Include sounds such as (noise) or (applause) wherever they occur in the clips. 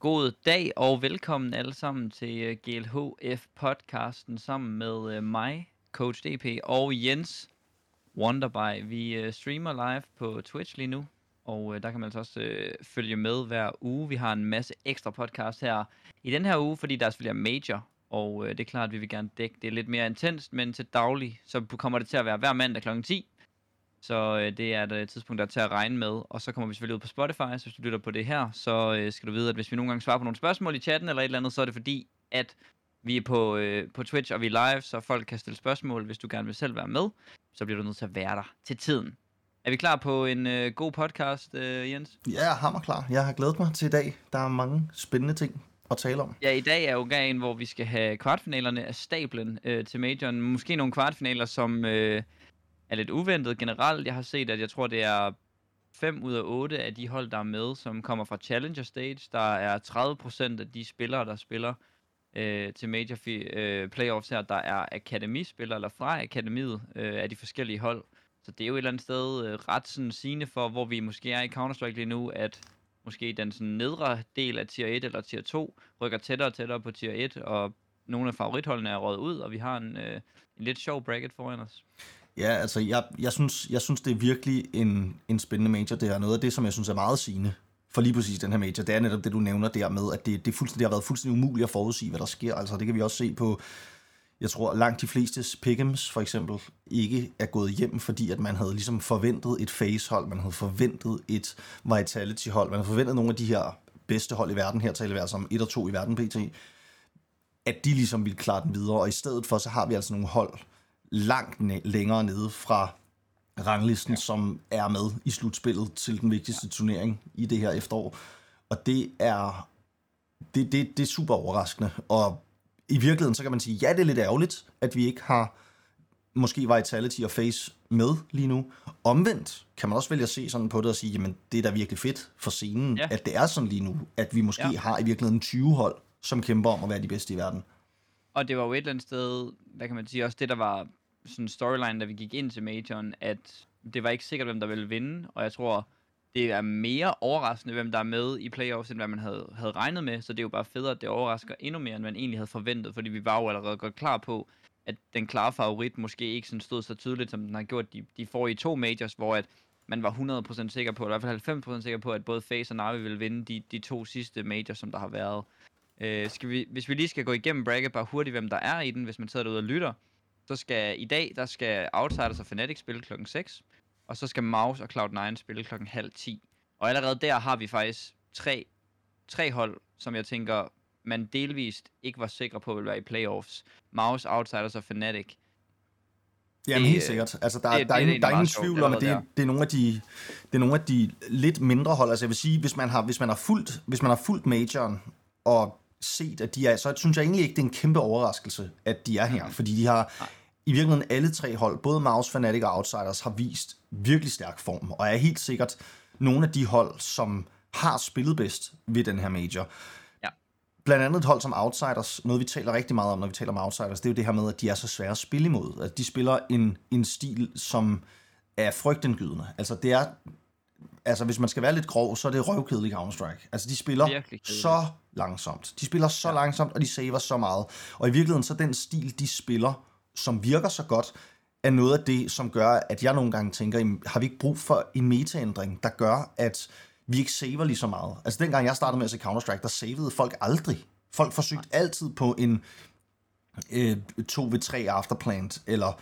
God dag og velkommen alle sammen til øh, GLHF-podcasten sammen med øh, mig, Coach DP, og Jens Wonderby. Vi øh, streamer live på Twitch lige nu, og der kan man altså også følge med hver uge. Vi har en masse ekstra podcast her i den her uge, fordi der selvfølgelig er major, og det er klart, at vi vil gerne dække det lidt mere intenst, men til daglig, så kommer det til at være hver mandag kl. 10 så øh, det er et øh, tidspunkt, der er til at regne med. Og så kommer vi selvfølgelig ud på Spotify, så hvis du lytter på det her, så øh, skal du vide, at hvis vi nogle gange svarer på nogle spørgsmål i chatten eller et eller andet, så er det fordi, at vi er på, øh, på Twitch, og vi er live, så folk kan stille spørgsmål. Hvis du gerne vil selv være med, så bliver du nødt til at være der til tiden. Er vi klar på en øh, god podcast, øh, Jens? Ja, jeg har mig klar. Jeg har glædet mig til i dag. Der er mange spændende ting at tale om. Ja, i dag er jo dagen, hvor vi skal have kvartfinalerne af stablen øh, til majoren. Måske nogle kvartfinaler, som... Øh, er lidt uventet generelt. Jeg har set, at jeg tror, det er 5 ud af 8 af de hold, der er med, som kommer fra Challenger Stage. Der er 30% af de spillere, der spiller øh, til Major øh, Playoffs her, der er akademispillere, eller fra akademiet øh, af de forskellige hold. Så det er jo et eller andet sted øh, ret sådan sigende for, hvor vi måske er i Counter-Strike lige nu, at måske den sådan nedre del af tier 1 eller tier 2 rykker tættere og tættere på tier 1, og nogle af favoritholdene er røget ud, og vi har en, øh, en lidt sjov bracket foran os. Ja, altså jeg, jeg, synes, jeg synes, det er virkelig en, en spændende major. Det her. noget af det, som jeg synes er meget sigende for lige præcis den her major. Det er netop det, du nævner der med, at det, det, fuldstændig, det har været fuldstændig umuligt at forudsige, hvad der sker. Altså det kan vi også se på, jeg tror langt de fleste pick'ems for eksempel ikke er gået hjem, fordi at man havde ligesom forventet et face-hold, man havde forventet et vitality-hold, man havde forventet nogle af de her bedste hold i verden, her taler vi altså om et og to i verden pt., at de ligesom ville klare den videre, og i stedet for, så har vi altså nogle hold, langt ne- længere nede fra ranglisten, ja. som er med i slutspillet til den vigtigste turnering i det her efterår. Og det er, det, det, det er super overraskende. Og i virkeligheden, så kan man sige, ja, det er lidt ærgerligt, at vi ikke har måske Vitality og Face med lige nu. Omvendt kan man også vælge at se sådan på det og sige, jamen det er da virkelig fedt for scenen, ja. at det er sådan lige nu, at vi måske ja. har i virkeligheden 20 hold, som kæmper om at være de bedste i verden. Og det var jo et eller andet sted, hvad kan man sige, også det, der var sådan storyline, da vi gik ind til majoren, at det var ikke sikkert, hvem der ville vinde, og jeg tror, det er mere overraskende, hvem der er med i playoffs, end hvad man havde, havde regnet med, så det er jo bare federe, at det overrasker endnu mere, end man egentlig havde forventet, fordi vi var jo allerede godt klar på, at den klare favorit måske ikke sådan stod så tydeligt, som den har gjort de, de får i to majors, hvor at man var 100% sikker på, eller i hvert fald 90% sikker på, at både FaZe og Navi ville vinde de, de to sidste majors, som der har været. Øh, skal vi, hvis vi lige skal gå igennem bracket bare hurtigt, hvem der er i den, hvis man sidder derude og lytter, så skal i dag, der skal Outsiders og Fnatic spille klokken 6, og så skal Mouse og Cloud9 spille klokken halv 10. Og allerede der har vi faktisk tre, tre hold, som jeg tænker, man delvist ikke var sikre på, vil være i playoffs. Mouse, Outsiders og Fnatic. Jamen helt sikkert. Altså, der, det, der, det, er, ingen, der er ingen tvivl om, at det, det, er nogle af de, det er nogle af de lidt mindre hold. Altså jeg vil sige, hvis man har, hvis man har, fulgt, hvis man har fulgt majoren og set, at de er, så synes jeg egentlig ikke, det er en kæmpe overraskelse, at de er her. Mm. Fordi de har, i virkeligheden alle tre hold, både Mouse, Fnatic og Outsiders, har vist virkelig stærk form, og er helt sikkert nogle af de hold, som har spillet bedst ved den her major. Ja. Blandt andet et hold som Outsiders, noget vi taler rigtig meget om, når vi taler om Outsiders, det er jo det her med, at de er så svære at spille imod. At de spiller en, en stil, som er frygtindgydende. Altså det er, altså hvis man skal være lidt grov, så er det røvkedelig Counter-Strike. Altså de spiller så langsomt. De spiller så ja. langsomt, og de saver så meget. Og i virkeligheden så den stil, de spiller, som virker så godt, er noget af det, som gør, at jeg nogle gange tænker, har vi ikke brug for en metaændring, der gør, at vi ikke saver lige så meget? Altså dengang jeg startede med at se Counter-Strike, der savede folk aldrig. Folk forsøgte altid på en øh, 2v3 afterplant, eller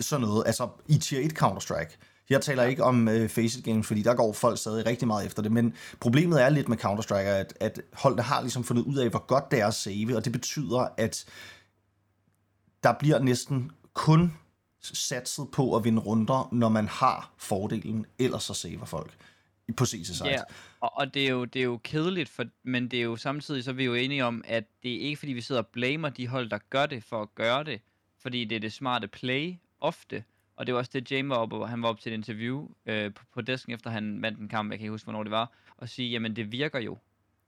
sådan noget. Altså i tier 1 Counter-Strike. Jeg taler ikke om øh, Faceit Games, fordi der går folk stadig rigtig meget efter det, men problemet er lidt med Counter-Strike, at, at holdene har ligesom fundet ud af, hvor godt det er at save, og det betyder, at der bliver næsten kun satset på at vinde runder, når man har fordelen, ellers så saver folk på CC Ja, og, og det, er jo, det er jo kedeligt, for, men det er jo samtidig, så er vi jo enige om, at det er ikke fordi, vi sidder og blamer de hold, der gør det for at gøre det, fordi det er det smarte play ofte. Og det var også det, James var oppe, han var op til et interview øh, på, på desken, efter han vandt en kamp, jeg kan ikke huske, hvornår det var, og sige, jamen det virker jo.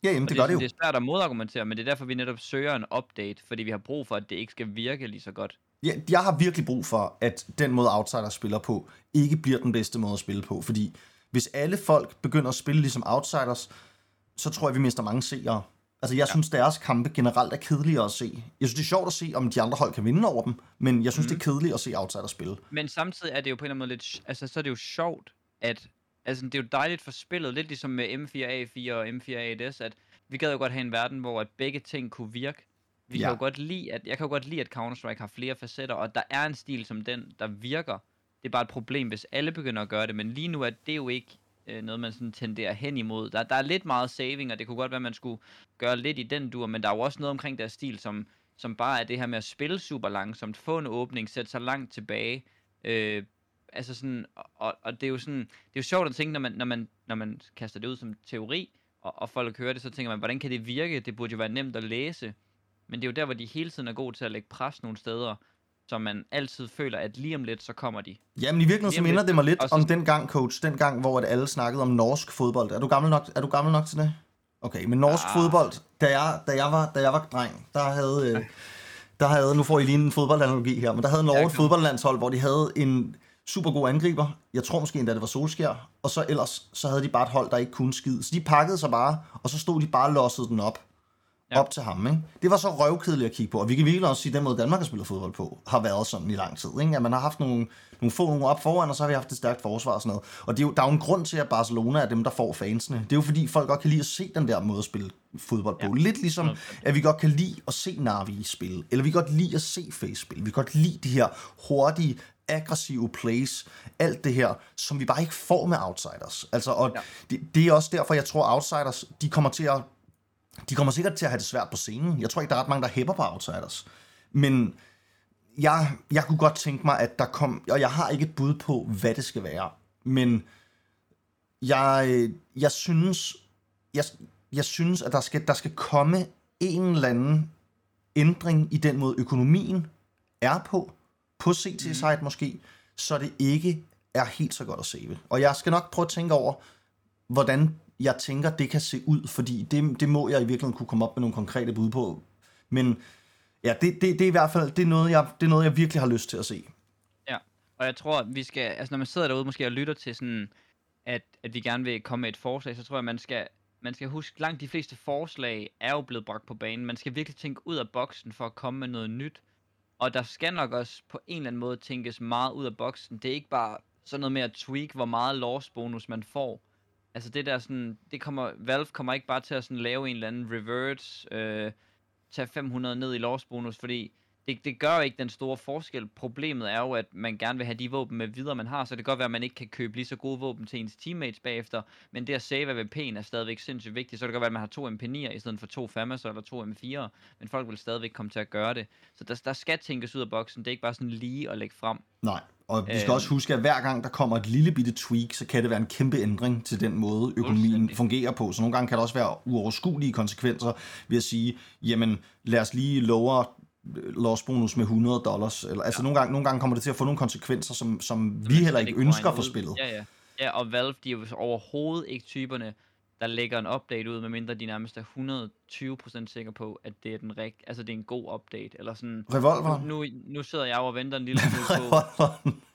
Ja, jamen, det, det gør det jo. Det er svært at modargumentere, men det er derfor, vi netop søger en update, fordi vi har brug for, at det ikke skal virke lige så godt. Ja, jeg har virkelig brug for, at den måde Outsiders spiller på, ikke bliver den bedste måde at spille på, fordi hvis alle folk begynder at spille ligesom Outsiders, så tror jeg, vi mister mange seere. Altså, jeg ja. synes, deres kampe generelt er kedelige at se. Jeg synes, det er sjovt at se, om de andre hold kan vinde over dem, men jeg synes, mm. det er mhm. kedeligt at se Outsider spille. Men samtidig er det jo på en eller anden måde lidt... Altså, så er det jo sjovt, at... Altså, det er jo dejligt for spillet, lidt ligesom med M4A4 og M4A1S, at vi gad jo godt have en verden, hvor at begge ting kunne virke. Vi ja. kan jo godt lide, at, jeg kan jo godt lide, at Counter-Strike har flere facetter, og der er en stil som den, der virker. Det er bare et problem, hvis alle begynder at gøre det, men lige nu er det jo ikke øh, noget, man sådan tenderer hen imod. Der, der er lidt meget saving, og det kunne godt være, at man skulle gøre lidt i den dur, men der er jo også noget omkring deres stil, som, som bare er det her med at spille super langsomt, få en åbning, sætte sig langt tilbage. Øh, altså sådan, og, og det er jo sådan, det er jo sjovt at tænke, når man, når man, når man kaster det ud som teori, og, og folk hører det, så tænker man, hvordan kan det virke? Det burde jo være nemt at læse. Men det er jo der, hvor de hele tiden er gode til at lægge pres nogle steder, så man altid føler, at lige om lidt, så kommer de. Jamen i virkeligheden, så minder det mig lidt så... om den gang, coach, den gang, hvor alle snakkede om norsk fodbold. Er du gammel nok, er du gammel nok til det? Okay, men norsk ah. fodbold, da jeg, da, jeg var, da jeg var dreng, der havde, øh, der havde, nu får I lige en fodboldanalogi her, men der havde Norge et fodboldlandshold, hvor de havde en super god angriber. Jeg tror måske endda, det var Solskjær. Og så ellers, så havde de bare et hold, der ikke kunne skide. Så de pakkede sig bare, og så stod de bare og lossede den op ja. op til ham. Ikke? Det var så røvkedeligt at kigge på, og vi kan virkelig også sige, at den måde Danmark har spillet fodbold på, har været sådan i lang tid. Ikke? At man har haft nogle, nogle få nogle op foran, og så har vi haft et stærkt forsvar og sådan noget. Og det er jo, der er jo en grund til, at Barcelona er dem, der får fansene. Det er jo fordi, folk godt kan lide at se den der måde at spille fodbold på. Ja. Lidt ligesom, at vi godt kan lide at se Navi spille, eller vi godt lide at se Face spille. Vi kan godt lide de her hurtige, aggressive plays, alt det her, som vi bare ikke får med outsiders. Altså, og ja. det, det er også derfor, jeg tror, outsiders, de kommer til at de kommer sikkert til at have det svært på scenen. Jeg tror ikke, der er ret mange, der hæpper på Outsiders. Men jeg, jeg kunne godt tænke mig, at der kom... Og jeg har ikke et bud på, hvad det skal være. Men jeg, jeg synes... Jeg, jeg synes, at der skal, der skal komme en eller anden ændring i den måde, økonomien er på, på CT-site mm. måske, så det ikke er helt så godt at se. Og jeg skal nok prøve at tænke over, hvordan jeg tænker, det kan se ud, fordi det, det må jeg i virkeligheden kunne komme op med nogle konkrete bud på. Men ja, det, det, det er i hvert fald det er noget, jeg, det er noget, jeg virkelig har lyst til at se. Ja, og jeg tror, vi skal, altså når man sidder derude måske og lytter til sådan, at, at vi gerne vil komme med et forslag, så tror jeg, man skal, man skal huske, langt de fleste forslag er jo blevet bragt på banen. Man skal virkelig tænke ud af boksen for at komme med noget nyt. Og der skal nok også på en eller anden måde tænkes meget ud af boksen. Det er ikke bare sådan noget med at tweak, hvor meget loss bonus man får. Altså det der sådan, det kommer, Valve kommer ikke bare til at sådan lave en eller anden revert, øh, tage 500 ned i loss bonus, fordi det, det gør jo ikke den store forskel. Problemet er jo, at man gerne vil have de våben med videre, man har, så det kan godt være, at man ikke kan købe lige så gode våben til ens teammates bagefter, men det at save AWP'en er stadigvæk sindssygt vigtigt, så det kan godt være, at man har to MP9'er i stedet for to FAMAS eller to M4'er, men folk vil stadigvæk komme til at gøre det. Så der, der skal tænkes ud af boksen, det er ikke bare sådan lige at lægge frem. Nej, og vi skal øh, også huske, at hver gang der kommer et lille bitte tweak, så kan det være en kæmpe ændring til den måde, økonomien fungerer på. Så nogle gange kan der også være uoverskuelige konsekvenser ved at sige, jamen lad os lige lower loss bonus med 100 dollars. Eller, altså ja. nogle, gange, nogle gange kommer det til at få nogle konsekvenser, som, som vi heller ikke ønsker for spillet. Ja, ja. ja, og Valve, de er jo overhovedet ikke typerne, der lægger en update ud, medmindre de nærmest er 120% sikre på, at det er den rig, altså det er en god update, eller sådan. Revolver? Nu, nu sidder jeg og venter en lille smule på. (laughs)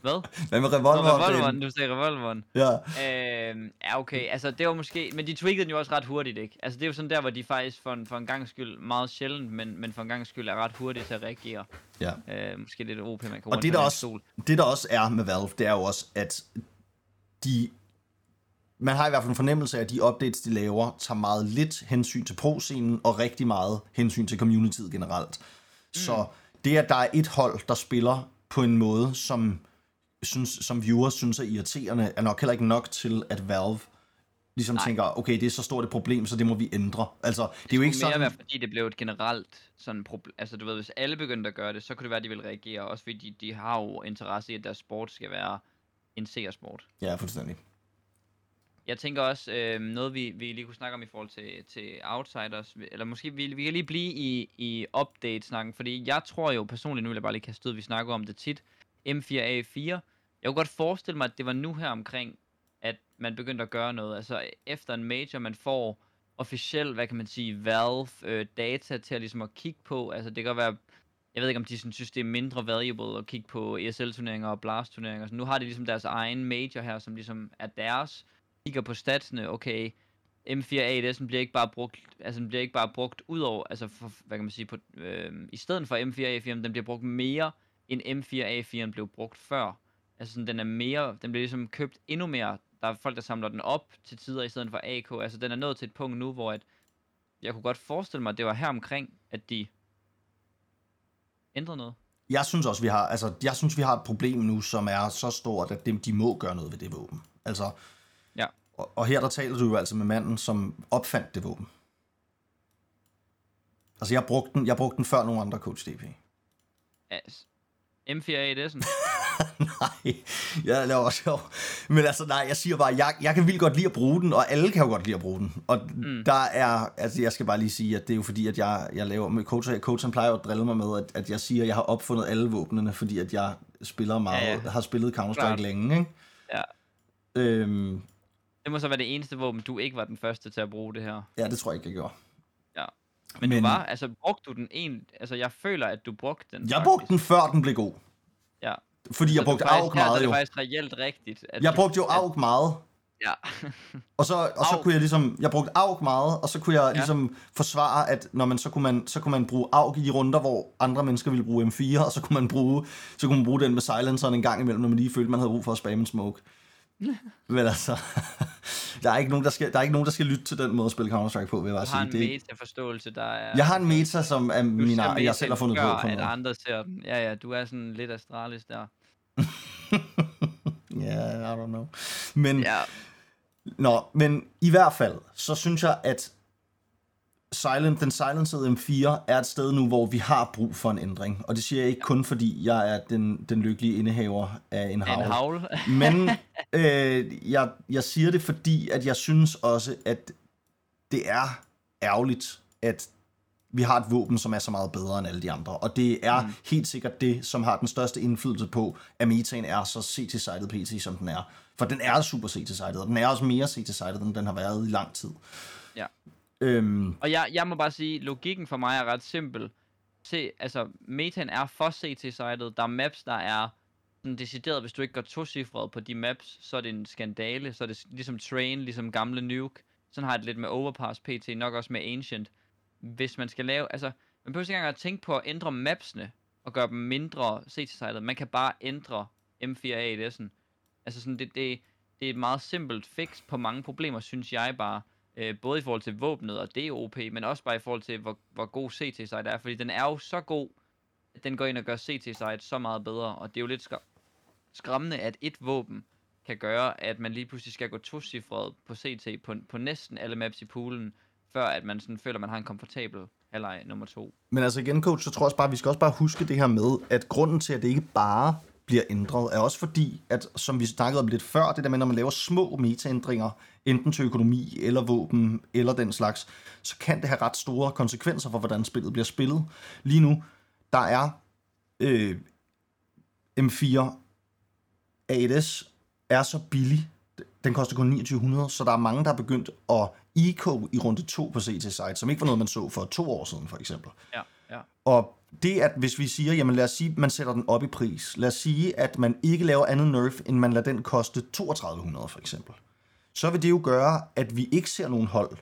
Hvad? Hvad med revolveren? revolveren, du sagde revolveren. Ja. Øh, ja, okay. Altså, det var måske... Men de tweakede den jo også ret hurtigt, ikke? Altså, det er jo sådan der, hvor de faktisk for en, for en gang skyld meget sjældent, men, men for en gang skyld er ret hurtigt til at reagere. Ja. Øh, måske lidt OP, man kan Og det der, også, sol. det der også er med Valve, det er jo også, at de man har i hvert fald en fornemmelse af, at de updates, de laver, tager meget lidt hensyn til pro-scenen, og rigtig meget hensyn til communityet generelt. Mm. Så det, at der er et hold, der spiller på en måde, som, synes, som viewers synes er irriterende, er nok heller ikke nok til, at Valve ligesom Nej. tænker, okay, det er så stort et problem, så det må vi ændre. Altså, det, det er jo ikke sådan... mere være, fordi det blev et generelt sådan problem. Altså, du ved, hvis alle begyndte at gøre det, så kunne det være, at de ville reagere. Også fordi de, de har jo interesse i, at deres sport skal være en seersport. Ja, fuldstændig. Jeg tænker også, øh, noget vi, vi lige kunne snakke om i forhold til, til Outsiders, eller måske vi, vi kan lige blive i, i update-snakken, fordi jeg tror jo personligt, nu vil jeg bare lige kaste ud, vi snakker om det tit, M4A4, jeg kunne godt forestille mig, at det var nu her omkring, at man begyndte at gøre noget, altså efter en major, man får officielt, hvad kan man sige, Valve øh, data til at ligesom at kigge på, altså det kan være, jeg ved ikke om de sådan, synes det er mindre valuable at kigge på ESL-turneringer og Blast-turneringer, så nu har de ligesom deres egen major her, som ligesom er deres, kigger på statsene, okay, M4A1'en bliver ikke bare brugt, altså den bliver ikke bare brugt ud over, altså for, hvad kan man sige, på, øh, i stedet for M4A4'en, den bliver brugt mere, end M4A4'en blev brugt før. Altså sådan, den er mere, den bliver ligesom købt endnu mere. Der er folk, der samler den op til tider i stedet for AK. Altså den er nået til et punkt nu, hvor at, jeg kunne godt forestille mig, at det var her omkring, at de ændrede noget. Jeg synes også, vi har, altså, jeg synes, vi har et problem nu, som er så stort, at de, de må gøre noget ved det våben. Altså, ja. og, og her der taler du jo altså med manden, som opfandt det våben. Altså, jeg brugte den, jeg brugte den før nogle andre Coach DP. Yes. M4A1'en? (laughs) nej, jeg laver også sjov. Men altså, nej, jeg siger bare, jeg, jeg kan vildt godt lide at bruge den, og alle kan jo godt lide at bruge den. Og mm. der er, altså jeg skal bare lige sige, at det er jo fordi, at jeg, jeg laver, med coach, coachen plejer at drille mig med, at, at jeg siger, at jeg har opfundet alle våbnene, fordi at jeg spiller meget, ja, ja. har spillet Counter-Strike længe, ikke? Ja. Øhm, det må så være det eneste våben, du ikke var den første til at bruge det her. Ja, det tror jeg ikke, jeg gjorde. Men, Men du var, altså brugte du den en, altså jeg føler, at du brugte den. Jeg faktisk. brugte den før den blev god. Ja. Fordi jeg brugte AUG meget jo. Det er faktisk reelt rigtigt. At jeg brugte jo AUG meget. Ja. og så, og så kunne jeg ligesom, jeg brugte AUG meget, og så kunne jeg ja. ligesom forsvare, at når man, så, kunne man, så kunne man bruge AUG i de runder, hvor andre mennesker ville bruge M4, og så kunne man bruge, så kunne man bruge den med silenceren en gang imellem, når man lige følte, man havde brug for at spamme en smoke. (laughs) Men altså, (laughs) der er, ikke nogen, der, skal, der er ikke nogen, der skal lytte til den måde at spille Counter-Strike på, vil jeg bare sige. Du har en meta-forståelse, der er... Jeg har en meta, som er min, jeg selv har fundet på. På at andre ser den. Ja, ja, du er sådan lidt astralis der. (laughs) Ja, yeah, I don't know. Men, ja. Nå, men i hvert fald, så synes jeg, at Silent, den silenced M4 er et sted nu, hvor vi har brug for en ændring. Og det siger jeg ikke kun, fordi jeg er den, den lykkelige indehaver af en havl. En havl. (laughs) Men øh, jeg, jeg siger det, fordi at jeg synes også, at det er ærgerligt, at vi har et våben, som er så meget bedre end alle de andre. Og det er mm. helt sikkert det, som har den største indflydelse på, at metaen er så CT-sidet PT, som den er. For den er super CT-sidet, og den er også mere CT-sidet, end den har været i lang tid. Ja. Øhm. Og jeg, jeg må bare sige, logikken for mig er ret simpel. Se, altså, metaen er for CT-sidet. Der er maps, der er sådan decideret, hvis du ikke går to på de maps, så er det en skandale. Så er det ligesom Train, ligesom gamle Nuke. Sådan har jeg det lidt med Overpass PT, nok også med Ancient hvis man skal lave, altså, man behøver ikke engang at tænke på at ændre mapsene, og gøre dem mindre CT-sitet. Man kan bare ændre M4A1'en. Altså sådan, det, det, det er et meget simpelt fix på mange problemer, synes jeg bare. Øh, både i forhold til våbnet og DOP, men også bare i forhold til, hvor, hvor god CT-site er. Fordi den er jo så god, at den går ind og gør CT-site så meget bedre. Og det er jo lidt skræmmende, at et våben kan gøre, at man lige pludselig skal gå to på CT på, på næsten alle maps i poolen, før at man sådan føler, at man har en komfortabel halvleg nummer to. Men altså igen, coach, så tror jeg også bare, vi skal også bare huske det her med, at grunden til, at det ikke bare bliver ændret, er også fordi, at som vi snakkede om lidt før, det der med, når man laver små metaændringer, enten til økonomi eller våben eller den slags, så kan det have ret store konsekvenser for, hvordan spillet bliver spillet. Lige nu, der er øh, M4 A1S er så billig, den koster kun 2900, så der er mange, der er begyndt at eco i runde 2 på CT-site, som ikke var noget, man så for to år siden, for eksempel. Ja, ja. Og det, at hvis vi siger, jamen lad os sige, man sætter den op i pris. Lad os sige, at man ikke laver andet nerf, end man lader den koste 3200 for eksempel. Så vil det jo gøre, at vi ikke ser nogen hold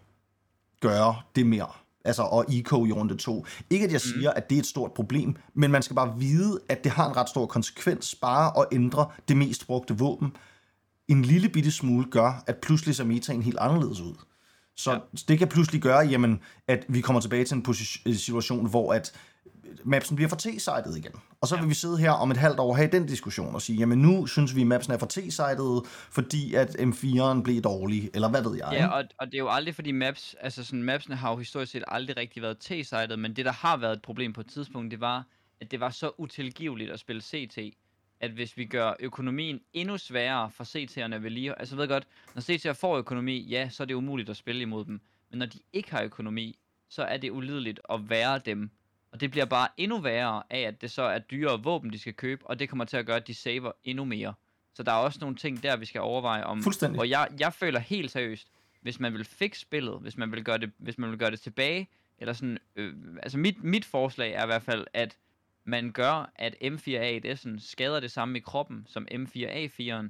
gøre det mere. Altså, og eco i runde 2. Ikke at jeg mm. siger, mm. at det er et stort problem, men man skal bare vide, at det har en ret stor konsekvens bare at ændre det mest brugte våben. En lille bitte smule gør, at pludselig ser metaen helt anderledes ud. Så ja. det kan pludselig gøre, jamen, at vi kommer tilbage til en øh, situation, hvor at mapsen bliver for T-sidet igen. Og så ja. vil vi sidde her om et halvt år og have den diskussion og sige, jamen nu synes vi, at mapsen er for T-sidet, fordi at M4'eren blev dårlig, eller hvad ved jeg. Ja, og, og det er jo aldrig, fordi maps, altså sådan, mapsene har jo historisk set aldrig rigtig været T-sidet, men det, der har været et problem på et tidspunkt, det var, at det var så utilgiveligt at spille CT at hvis vi gør økonomien endnu sværere for CT'erne ved lige... Altså ved godt, når CT'er får økonomi, ja, så er det umuligt at spille imod dem. Men når de ikke har økonomi, så er det ulideligt at være dem. Og det bliver bare endnu værre af, at det så er dyrere våben, de skal købe, og det kommer til at gøre, at de saver endnu mere. Så der er også nogle ting der, vi skal overveje om. Fuldstændig. Og jeg, jeg føler helt seriøst, hvis man vil fikse spillet, hvis man vil gøre det, hvis man vil gøre det tilbage, eller sådan, øh, altså mit, mit forslag er i hvert fald, at man gør, at M4A1S'en skader det samme i kroppen som M4A4'en,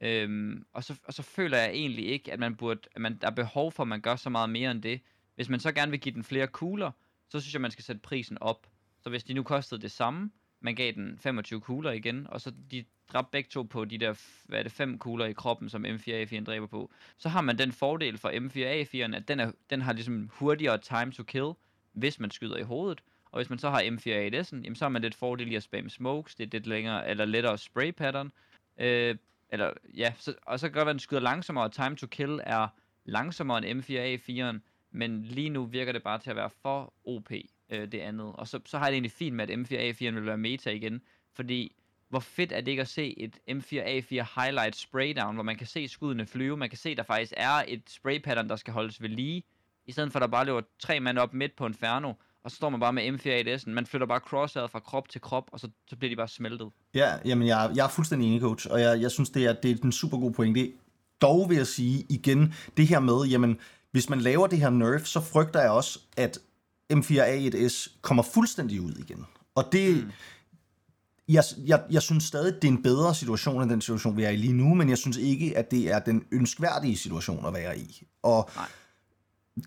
Øhm, og, så, og så føler jeg egentlig ikke, at man burde, at man, der er behov for, at man gør så meget mere end det. Hvis man så gerne vil give den flere kugler, så synes jeg, man skal sætte prisen op. Så hvis de nu kostede det samme, man gav den 25 kugler igen, og så de dræbte begge to på de der, hvad er det, fem kugler i kroppen, som M4A4'en dræber på, så har man den fordel for M4A4'en, at den, er, den har ligesom hurtigere time to kill, hvis man skyder i hovedet. Og hvis man så har M4A1'en, jamen så har man lidt fordel i at spamme smokes, det er lidt længere, eller lettere spray pattern. Øh, eller, ja, så, og så kan godt være, at den skyder langsommere, og time to kill er langsommere end M4A4'en, men lige nu virker det bare til at være for OP, øh, det andet. Og så, så har jeg det egentlig fint med, at M4A4'en vil være meta igen, fordi hvor fedt er det ikke at se et M4A4 highlight spraydown, hvor man kan se skuddene flyve, man kan se, at der faktisk er et spray pattern, der skal holdes ved lige, i stedet for at der bare løber tre mand op midt på Inferno, og så står man bare med M4A1'en. Man flytter bare crosshair fra krop til krop, og så, så bliver de bare smeltet. Ja, jamen jeg, jeg er fuldstændig enig, coach, og jeg, jeg synes, det er, det er en super god pointe. Dog vil jeg sige igen, det her med, jamen, hvis man laver det her nerf, så frygter jeg også, at M4A1S kommer fuldstændig ud igen. Og det, mm. jeg, jeg, jeg synes stadig, det er en bedre situation end den situation, vi er i lige nu, men jeg synes ikke, at det er den ønskværdige situation at være i. Og Nej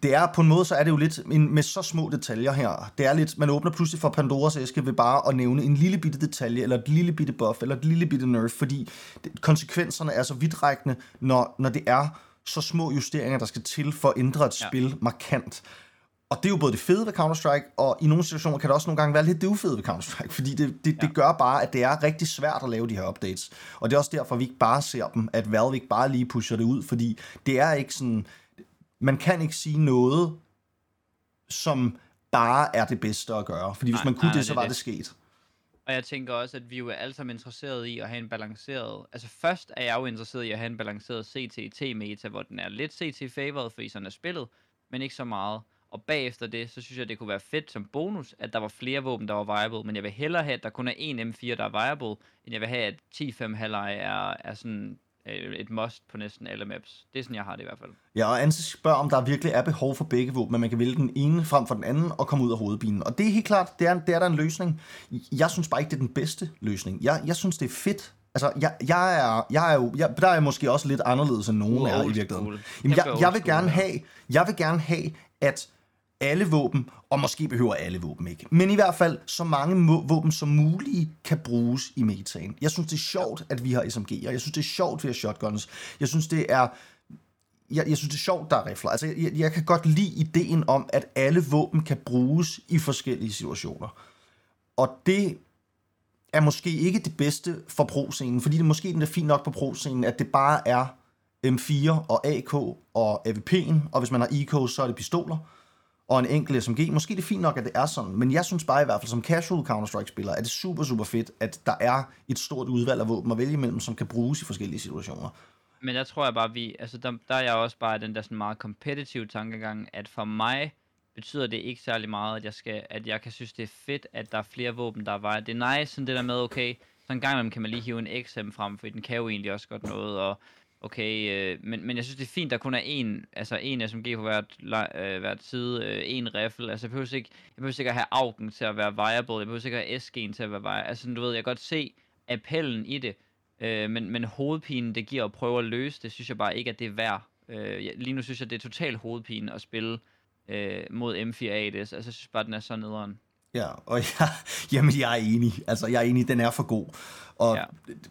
det er på en måde, så er det jo lidt med så små detaljer her. Det er lidt, man åbner pludselig for Pandoras æske ved bare at nævne en lille bitte detalje, eller et lille bitte buff, eller et lille bitte nerf, fordi det, konsekvenserne er så vidtrækkende, når, når det er så små justeringer, der skal til for at ændre et ja. spil markant. Og det er jo både det fede ved Counter-Strike, og i nogle situationer kan det også nogle gange være lidt det ufede ved Counter-Strike, fordi det, det, ja. det gør bare, at det er rigtig svært at lave de her updates. Og det er også derfor, vi ikke bare ser dem, at Valve ikke bare lige pusher det ud, fordi det er ikke sådan man kan ikke sige noget, som bare er det bedste at gøre. Fordi nej, hvis man kunne nej, det, så var det. det sket. Og jeg tænker også, at vi jo er alle sammen interesserede i at have en balanceret... Altså først er jeg jo interesseret i at have en balanceret CT-meta, hvor den er lidt CT-favored, fordi sådan er spillet, men ikke så meget. Og bagefter det, så synes jeg, det kunne være fedt som bonus, at der var flere våben, der var viable. Men jeg vil hellere have, at der kun er én M4, der er viable, end jeg vil have, at 10-5 halvleg er, er sådan et must på næsten alle maps. Det er sådan, jeg har det i hvert fald. Ja, og Anse spørger, om der virkelig er behov for begge våben, men man kan vælge den ene frem for den anden og komme ud af hovedbilen. Og det er helt klart, det er, det er der en løsning. Jeg synes bare ikke, det er den bedste løsning. Jeg, jeg synes, det er fedt, Altså, jeg, jeg, er, jeg er jo, jeg, der er jeg måske også lidt anderledes end nogen er i virkeligheden. Jamen, jeg, jeg, vil gerne have, jeg vil gerne have, at alle våben, og måske behøver alle våben ikke, men i hvert fald så mange våben som muligt kan bruges i metaen. Jeg synes, det er sjovt, at vi har SMG'er. Jeg synes, det er sjovt, at vi har shotguns. Jeg synes, det er jeg, jeg synes, det er sjovt, der er rifler. Altså, jeg, jeg kan godt lide ideen om, at alle våben kan bruges i forskellige situationer. Og det er måske ikke det bedste for pro-scenen, fordi det måske er fint nok på pro-scenen, at det bare er M4 og AK og AVP'en, og hvis man har ECO, så er det pistoler og en enkelt SMG. Måske det er fint nok, at det er sådan, men jeg synes bare i hvert fald som casual Counter-Strike-spiller, at det super, super fedt, at der er et stort udvalg af våben at vælge imellem, som kan bruges i forskellige situationer. Men der tror jeg bare, vi, altså der, der er jeg også bare den der sådan meget kompetitive tankegang, at for mig betyder det ikke særlig meget, at jeg, skal, at jeg kan synes, det er fedt, at der er flere våben, der er vej. Det er nice, sådan det der med, okay, så en gang imellem kan man lige hive en XM frem, for den kan jo egentlig også godt noget, og okay, øh, men, men jeg synes, det er fint, der kun er en, altså en SMG på hvert, øh, hvert side, øh, en riffel. Altså, jeg behøver ikke, jeg behøver ikke at have augen til at være viable, jeg behøver ikke at have SG'en til at være viable. Altså, du ved, jeg kan godt se appellen i det, øh, men, men hovedpinen, det giver at prøve at løse det, synes jeg bare ikke, at det er værd. Øh, lige nu synes jeg, det er total hovedpine at spille øh, mod M4A. Altså, jeg synes bare, den er så nederen. Ja, og jeg, (laughs) jamen, jeg er enig. Altså, jeg er enig, den er for god. Og, ja.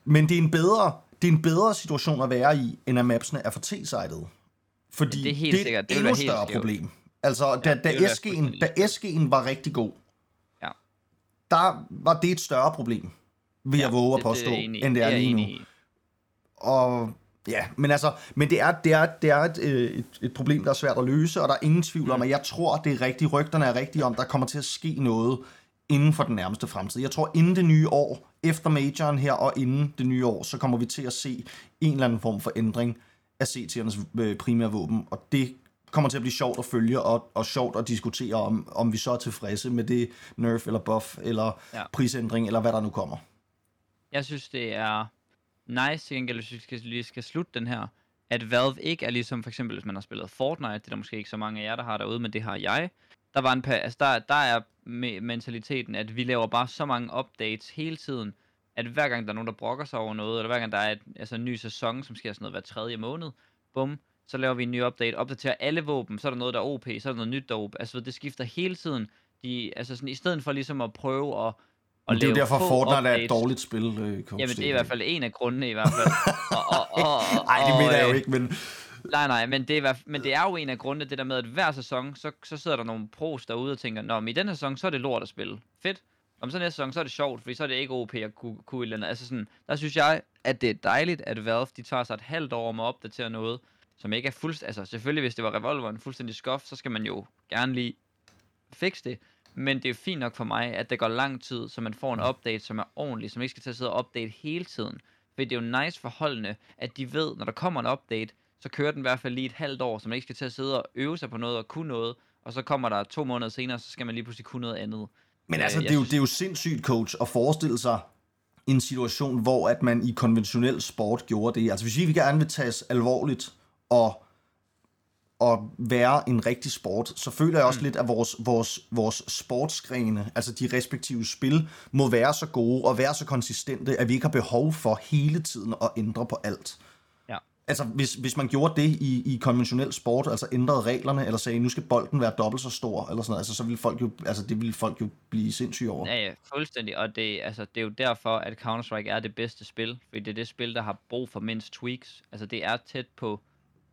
Men det er en bedre det er en bedre situation at være i, end at mapsene er for t-sided. Fordi det er, helt det er sikkert. det er endnu større helt problem. Altså, da, ja, da, SG'en, da SG'en var rigtig god, ja. der var det et større problem, vil ja, jeg våge at påstå, det, det end det er, lige nu. Og ja, men altså, men det er, det er, det er et, øh, et, et problem, der er svært at løse, og der er ingen tvivl om, mm. at jeg tror, det er rigtigt, rygterne er rigtige om, der kommer til at ske noget inden for den nærmeste fremtid. Jeg tror, inden det nye år, efter majoren her og inden det nye år, så kommer vi til at se en eller anden form for ændring af CT'ernes øh, primære våben, og det kommer til at blive sjovt at følge, og, og sjovt at diskutere, om, om vi så er tilfredse med det nerf eller buff, eller ja. prisændring, eller hvad der nu kommer. Jeg synes, det er nice, til gengæld, hvis vi skal, lige skal slutte den her, at Valve ikke er ligesom for eksempel, hvis man har spillet Fortnite, det er der måske ikke så mange af jer, der har derude, men det har jeg, der var en altså der, der er mentaliteten, at vi laver bare så mange updates hele tiden, at hver gang der er nogen, der brokker sig over noget, eller hver gang der er et, altså en ny sæson, som sker sådan noget hver tredje måned, bum, så laver vi en ny update, opdaterer alle våben, så er der noget, der er OP, så er der noget nyt, der er OP. Altså, det skifter hele tiden. De, altså sådan, i stedet for ligesom at prøve at og det er jo derfor, Fortnite er et dårligt spil. Øh, Jamen, det er i hvert fald en af grundene i hvert fald. (laughs) og, og, og, og, Ej, det mener jeg jo øh, ikke, men... Nej, nej, men det, er, men det er jo en af grundene, det der med, at hver sæson, så, så sidder der nogle pros derude og tænker, Nå, men i den her sæson, så er det lort at spille. Fedt. Om så næste sæson, så er det sjovt, fordi så er det ikke OP at kunne, kunne et eller andet. Altså sådan, der synes jeg, at det er dejligt, at Valve, de tager sig et halvt år om at opdatere noget, som ikke er fuldstændig... Altså selvfølgelig, hvis det var Revolveren fuldstændig skof, så skal man jo gerne lige fikse det. Men det er fint nok for mig, at det går lang tid, så man får en update, som er ordentlig, som ikke skal til at sidde og update hele tiden. For det er jo nice for holdene, at de ved, når der kommer en update, så kører den i hvert fald lige et halvt år, så man ikke skal til at sidde og øve sig på noget og kunne noget, og så kommer der to måneder senere, så skal man lige pludselig kunne noget andet. Men altså, det er, jo, det er jo sindssygt, coach, at forestille sig en situation, hvor at man i konventionel sport gjorde det. Altså, hvis vi gerne vil tages alvorligt og at være en rigtig sport, så føler jeg også mm. lidt, at vores, vores, vores sportsgrene, altså de respektive spil, må være så gode og være så konsistente, at vi ikke har behov for hele tiden at ændre på alt. Altså, hvis, hvis man gjorde det i, i konventionel sport, altså ændrede reglerne, eller sagde, nu skal bolden være dobbelt så stor, eller sådan noget, altså, så ville folk jo, altså, det ville folk jo blive sindssyge over. Ja, ja, fuldstændig, og det, altså, det er jo derfor, at Counter-Strike er det bedste spil, fordi det er det spil, der har brug for mindst tweaks. Altså, det er tæt på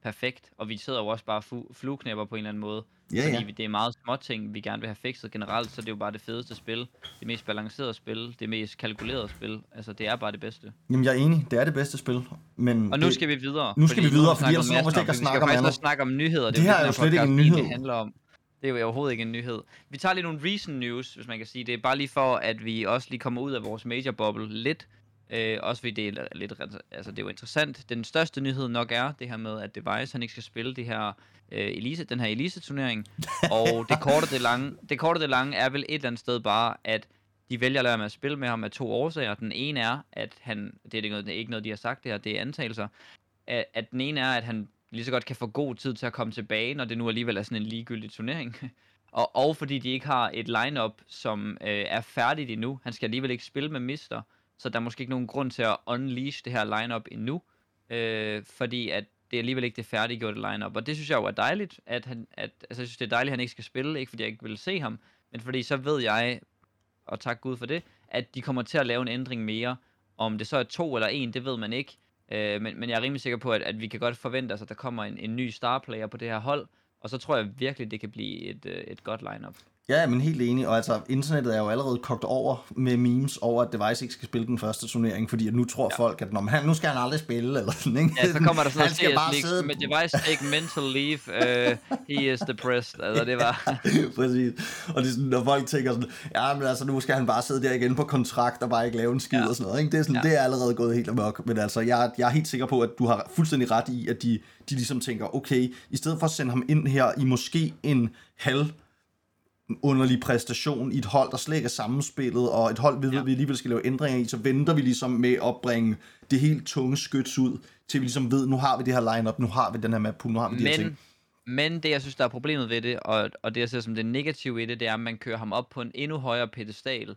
perfekt, og vi sidder jo også bare fu- flueknæpper på en eller anden måde. Ja, fordi ja. det er meget små ting, vi gerne vil have fikset generelt, så det er jo bare det fedeste spil, det mest balancerede spil, det mest kalkulerede spil. Altså, det er bare det bedste. Jamen, jeg er enig, det er det bedste spil. Men og nu det... skal vi videre. Nu skal vi videre, fordi ellers når vi ikke at snakke om andet. Vi skal snakke om nyheder. Det, det her er jo slet ikke en nyhed. Det handler om. Det er jo overhovedet ikke en nyhed. Vi tager lige nogle recent news, hvis man kan sige det. er bare lige for, at vi også lige kommer ud af vores major bubble lidt. Øh, også fordi det er lidt, altså det er jo interessant. Den største nyhed nok er det her med, at Device han ikke skal spille det her, øh, Elise, den her Elise-turnering. (laughs) og det korte det lange, det korte det lange er vel et eller andet sted bare, at de vælger at lade med at spille med ham af to årsager. Den ene er, at han, det er, noget, det er ikke noget, de har sagt det her, det er antagelser, at, at den ene er, at han lige så godt kan få god tid til at komme tilbage, når det nu alligevel er sådan en ligegyldig turnering. (laughs) og, og fordi de ikke har et lineup som øh, er færdigt endnu. Han skal alligevel ikke spille med Mister så der er måske ikke nogen grund til at unleash det her lineup endnu, øh, fordi at det er alligevel ikke det færdiggjorte lineup, og det synes jeg jo er dejligt, at han, at, altså jeg synes det er dejligt, at han ikke skal spille, ikke fordi jeg ikke vil se ham, men fordi så ved jeg, og tak Gud for det, at de kommer til at lave en ændring mere, om det så er to eller en, det ved man ikke, øh, men, men jeg er rimelig sikker på, at, at vi kan godt forvente os, at der kommer en, en ny starplayer på det her hold, og så tror jeg virkelig, det kan blive et, øh, et godt lineup. Ja, men helt enig. Og altså, internettet er jo allerede kogt over med memes over, at Device ikke skal spille den første turnering, fordi at nu tror ja. folk, at Nå, han, nu skal han aldrig spille, eller sådan, ikke? Ja, så kommer der sådan noget CS League, sidde... med Device take mental leave, uh, he is depressed, altså det var... (laughs) Præcis. Og det er sådan, når folk tænker sådan, ja, men altså, nu skal han bare sidde der igen på kontrakt og bare ikke lave en skid ja. og sådan noget, ikke? Det er, sådan, ja. det er allerede gået helt amok, men altså, jeg, jeg er helt sikker på, at du har fuldstændig ret i, at de, de ligesom tænker, okay, i stedet for at sende ham ind her i måske en halv underlig præstation i et hold, der slet ikke er sammenspillet, og et hold, vi ved, ja. vi alligevel skal lave ændringer i, så venter vi ligesom med at bringe det helt tunge skyts ud, til vi ligesom ved, nu har vi det her lineup, nu har vi den her map nu har vi de men, her ting. Men det, jeg synes, der er problemet ved det, og, og det, jeg ser som det negative i det, det er, at man kører ham op på en endnu højere pedestal,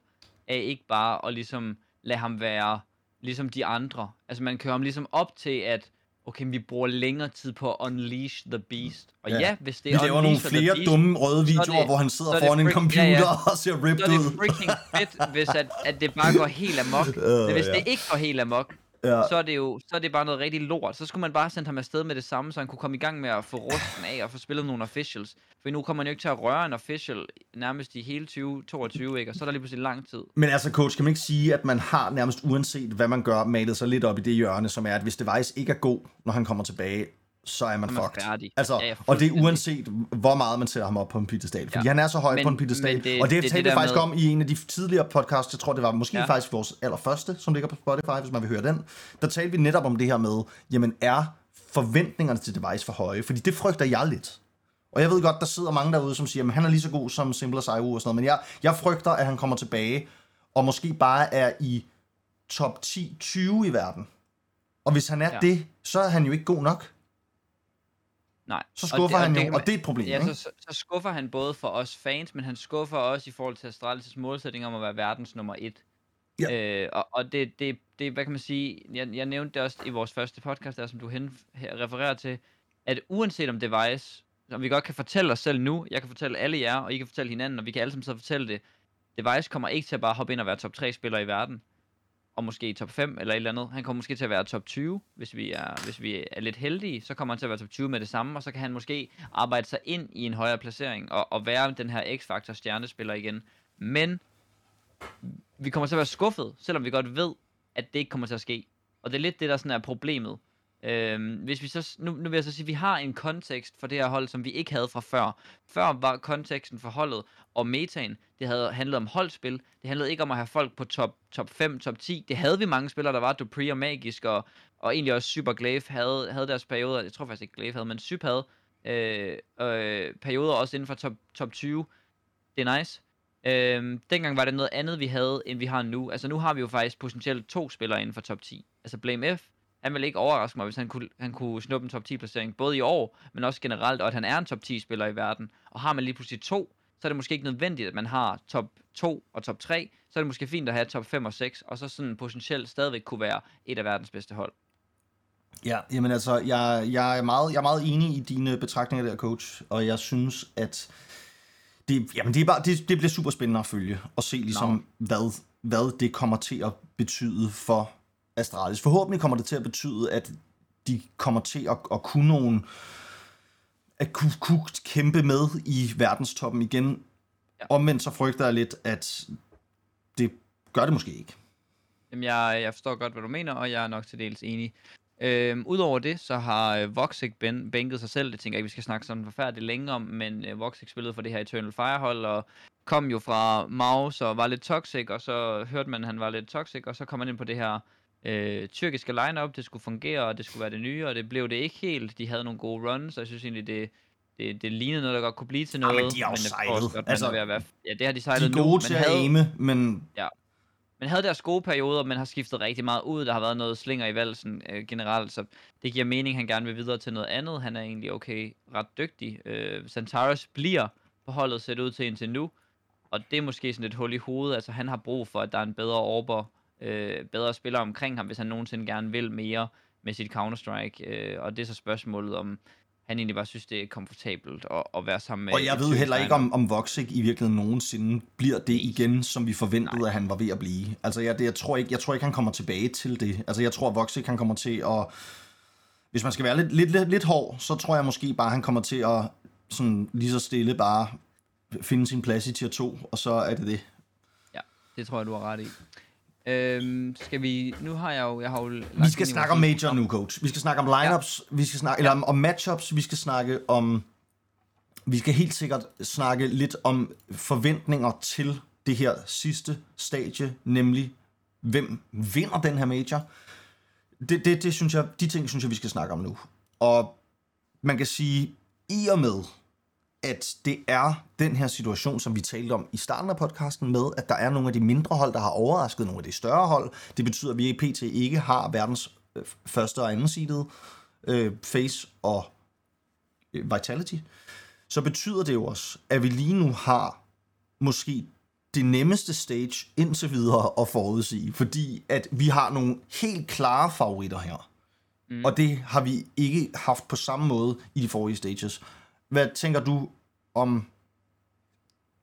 af ikke bare at ligesom lade ham være ligesom de andre. Altså man kører ham ligesom op til, at okay, vi bruger længere tid på at unleash the beast. Og ja, ja hvis det er Vi laver nogle flere beast, dumme røde videoer, det, hvor han sidder foran en computer ja, ja. (laughs) og ser ripped ud. Så er det freaking fedt, hvis at, at det bare går helt amok. (laughs) Uh, Men hvis ja. det ikke går helt amok, ja. så er det jo så er det bare noget rigtig lort. Så skulle man bare sende ham afsted med det samme, så han kunne komme i gang med at få rusten af og få spillet nogle officials. For nu kommer man jo ikke til at røre en official nærmest i hele 2022, ikke? Og så er der lige pludselig lang tid. Men altså, coach, kan man ikke sige, at man har nærmest uanset hvad man gør, malet sig lidt op i det hjørne, som er, at hvis Device ikke er god, når han kommer tilbage, så er man, man fucked. Færdig. Altså, ja, og det er uanset, hvor meget man sætter ham op på en pedestal. Fordi ja. han er så høj men, på en pedestal. Det, og det, det talte vi faktisk med... om i en af de tidligere podcasts. Jeg tror, det var måske ja. faktisk vores allerførste, som ligger på Spotify, hvis man vil høre den. Der talte vi netop om det her med, jamen er forventningerne til Device for høje? Fordi det frygter jeg lidt. Og jeg ved godt, der sidder mange derude, som siger, at han er lige så god som Simple as IO og sådan noget. Men jeg, jeg frygter, at han kommer tilbage, og måske bare er i top 10-20 i verden. Og hvis han er ja. det, så er han jo ikke god nok. Nej. Så skuffer og det, han og jo, det, og det er et problem, ja, ikke? Så, så skuffer han både for os fans, men han skuffer også i forhold til Astralis målsætning om at være verdens nummer et. Ja. Øh, og og det, det, det, hvad kan man sige, jeg, jeg nævnte det også i vores første podcast, der, som du hen, refererer til, at uanset om device, som vi godt kan fortælle os selv nu, jeg kan fortælle alle jer, og I kan fortælle hinanden, og vi kan alle sammen så fortælle det, device kommer ikke til at bare hoppe ind og være top 3 spiller i verden og måske top 5 eller et eller andet. Han kommer måske til at være top 20, hvis vi er, hvis vi er lidt heldige. Så kommer han til at være top 20 med det samme, og så kan han måske arbejde sig ind i en højere placering og, og være den her X-faktor stjernespiller igen. Men vi kommer til at være skuffet, selvom vi godt ved, at det ikke kommer til at ske. Og det er lidt det, der sådan er problemet. Øhm, hvis vi så, nu, nu vil jeg så sige, at vi har en kontekst for det her hold, som vi ikke havde fra før. Før var konteksten for holdet og metaen, det havde handlet om holdspil. Det handlede ikke om at have folk på top, top 5, top 10. Det havde vi mange spillere, der var Dupree og Magisk, og, og egentlig også Super Glaive havde, havde deres perioder. Jeg tror faktisk ikke Glaive havde, men Syp havde øh, øh, perioder også inden for top, top 20. Det er nice. Øhm, dengang var det noget andet, vi havde, end vi har nu. Altså nu har vi jo faktisk potentielt to spillere inden for top 10. Altså Blame F han vil ikke overraske mig, hvis han kunne, han kunne snuppe en top 10 placering, både i år, men også generelt, og at han er en top 10 spiller i verden. Og har man lige pludselig to, så er det måske ikke nødvendigt, at man har top 2 og top 3, så er det måske fint at have top 5 og 6, og så sådan potentielt stadigvæk kunne være et af verdens bedste hold. Ja, jamen altså, jeg, jeg, er meget, jeg er meget enig i dine betragtninger der, coach, og jeg synes, at det, jamen det, er bare, det, det bliver super spændende at følge, og se ligesom, no. hvad, hvad det kommer til at betyde for Astralis. Forhåbentlig kommer det til at betyde, at de kommer til at, at kunne nogle at kunne, kunne kæmpe med i verdenstoppen igen. Ja. Omvendt så frygter jeg lidt, at det gør det måske ikke. Jamen, jeg, jeg forstår godt, hvad du mener, og jeg er nok til dels enig. Øhm, Udover det, så har øh, Voxic ben, bænket sig selv. Det tænker jeg ikke, vi skal snakke sådan forfærdeligt længe om, men øh, Voxic spillede for det her Eternal Firehold, og kom jo fra Maus og var lidt toxic, og så hørte man, at han var lidt toxic, og så kom han ind på det her øh, tyrkiske lineup, det skulle fungere, og det skulle være det nye, og det blev det ikke helt. De havde nogle gode runs, og jeg synes egentlig, det, det, det lignede noget, der godt kunne blive til noget. Ja, men de har jo sejlet. Godt, altså, at være, ja, det har de sejlet de er gode nu, til at aime, men... Ja, men havde deres gode perioder, men har skiftet rigtig meget ud. Der har været noget slinger i valsen øh, generelt, så det giver mening, at han gerne vil videre til noget andet. Han er egentlig okay, ret dygtig. Øh, Santaris bliver på holdet set ud til indtil nu, og det er måske sådan et hul i hovedet. Altså han har brug for, at der er en bedre orber øh, bedre spillere omkring ham, hvis han nogensinde gerne vil mere med sit Counter-Strike. Øh, og det er så spørgsmålet om, han egentlig bare synes, det er komfortabelt at, at være sammen med... Og jeg ved heller ikke, om, om Voxic i virkeligheden nogensinde bliver det igen, som vi forventede, Nej. at han var ved at blive. Altså, jeg, det, jeg, tror ikke, jeg tror ikke, han kommer tilbage til det. Altså, jeg tror, at Voxic, han kommer til at... Hvis man skal være lidt, lidt, lidt, lidt hård, så tror jeg måske bare, han kommer til at sådan lige så stille bare finde sin plads i tier 2, og så er det det. Ja, det tror jeg, du har ret i. Øhm, skal vi... Nu har jeg jo... Jeg har jo vi skal snakke om major nu, coach. Vi skal snakke om lineups, ja. vi skal snakke, eller om, om matchups, vi skal snakke om... Vi skal helt sikkert snakke lidt om forventninger til det her sidste stadie, nemlig hvem vinder den her major. Det, det, det synes jeg, de ting synes jeg, vi skal snakke om nu. Og man kan sige, i og med, at det er den her situation, som vi talte om i starten af podcasten med, at der er nogle af de mindre hold, der har overrasket nogle af de større hold. Det betyder, at vi i PT ikke har verdens øh, første og anden seedede øh, Face og øh, Vitality. Så betyder det jo også, at vi lige nu har måske det nemmeste stage indtil videre at forudsige, fordi at vi har nogle helt klare favoritter her. Mm. Og det har vi ikke haft på samme måde i de forrige stages. Hvad tænker du om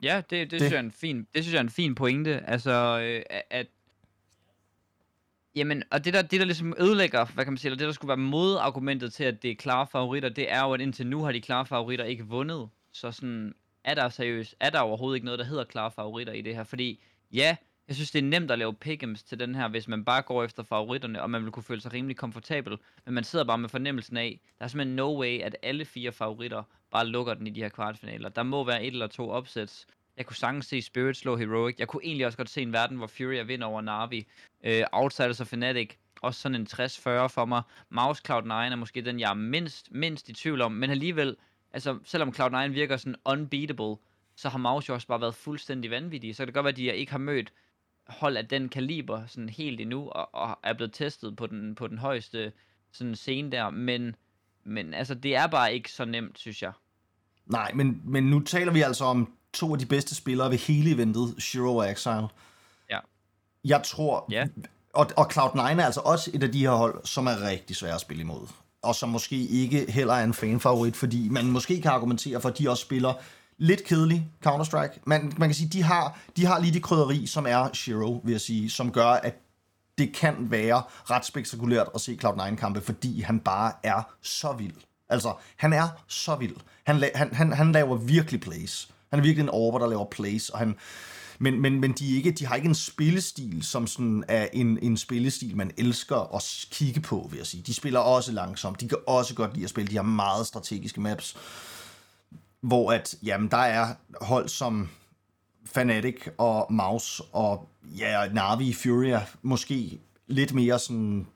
Ja, det, det, det? Synes jeg er en fin, det synes jeg er en fin pointe. Altså, øh, at... Jamen, og det der, det der ligesom ødelægger, hvad kan man sige, eller det der skulle være modargumentet til, at det er klare favoritter, det er jo, at indtil nu har de klare favoritter ikke vundet. Så sådan, er der seriøst, er der overhovedet ikke noget, der hedder klare favoritter i det her? Fordi, ja, jeg synes, det er nemt at lave pick'ems til den her, hvis man bare går efter favoritterne, og man vil kunne føle sig rimelig komfortabel. Men man sidder bare med fornemmelsen af, der er simpelthen no way, at alle fire favoritter bare lukker den i de her kvartfinaler. Der må være et eller to opsæts. Jeg kunne sagtens se Spirit slå Heroic. Jeg kunne egentlig også godt se en verden, hvor Fury vinder over Navi. Øh, Outsiders og Fnatic, også sådan en 60-40 for mig. Mouse Cloud9 er måske den, jeg er mindst, mindst i tvivl om. Men alligevel, altså selvom Cloud9 virker sådan unbeatable, så har Mouse jo også bare været fuldstændig vanvittig. Så kan det godt være, at de ikke har mødt hold af den kaliber sådan helt endnu, og, og er blevet testet på den, på den højeste sådan scene der, men, men altså, det er bare ikke så nemt, synes jeg. Nej, men, men nu taler vi altså om to af de bedste spillere ved hele eventet, Shiro og Exile. Ja. Jeg tror... Ja. Og, og Cloud9 er altså også et af de her hold, som er rigtig svære at spille imod. Og som måske ikke heller er en fanfavorit, fordi man måske kan argumentere for, at de også spiller lidt kedelig Counter-Strike. Man, man kan sige, de har, de har lige det krydderi, som er Shiro, vil jeg sige, som gør, at det kan være ret spektakulært at se Cloud9-kampe, fordi han bare er så vild. Altså, han er så vild. Han, han, han, han laver virkelig plays. Han er virkelig en over, der laver plays, og han, men, men, men de, er ikke, de har ikke en spillestil, som sådan er en, en spillestil, man elsker at kigge på, vil jeg sige. De spiller også langsomt. De kan også godt lide at spille. De har meget strategiske maps, hvor at, jamen, der er hold som Fnatic og Mouse og ja, Navi, Furia, måske lidt mere sådan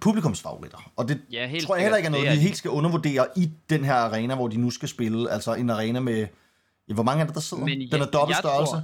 publikumsfavoritter. Og det ja, helt tror jeg heller ikke er noget, vi helt skal undervurdere i den her arena, hvor de nu skal spille. Altså en arena med... Ja, hvor mange er det, der sidder? Men den er dobbelt størrelse. Tror,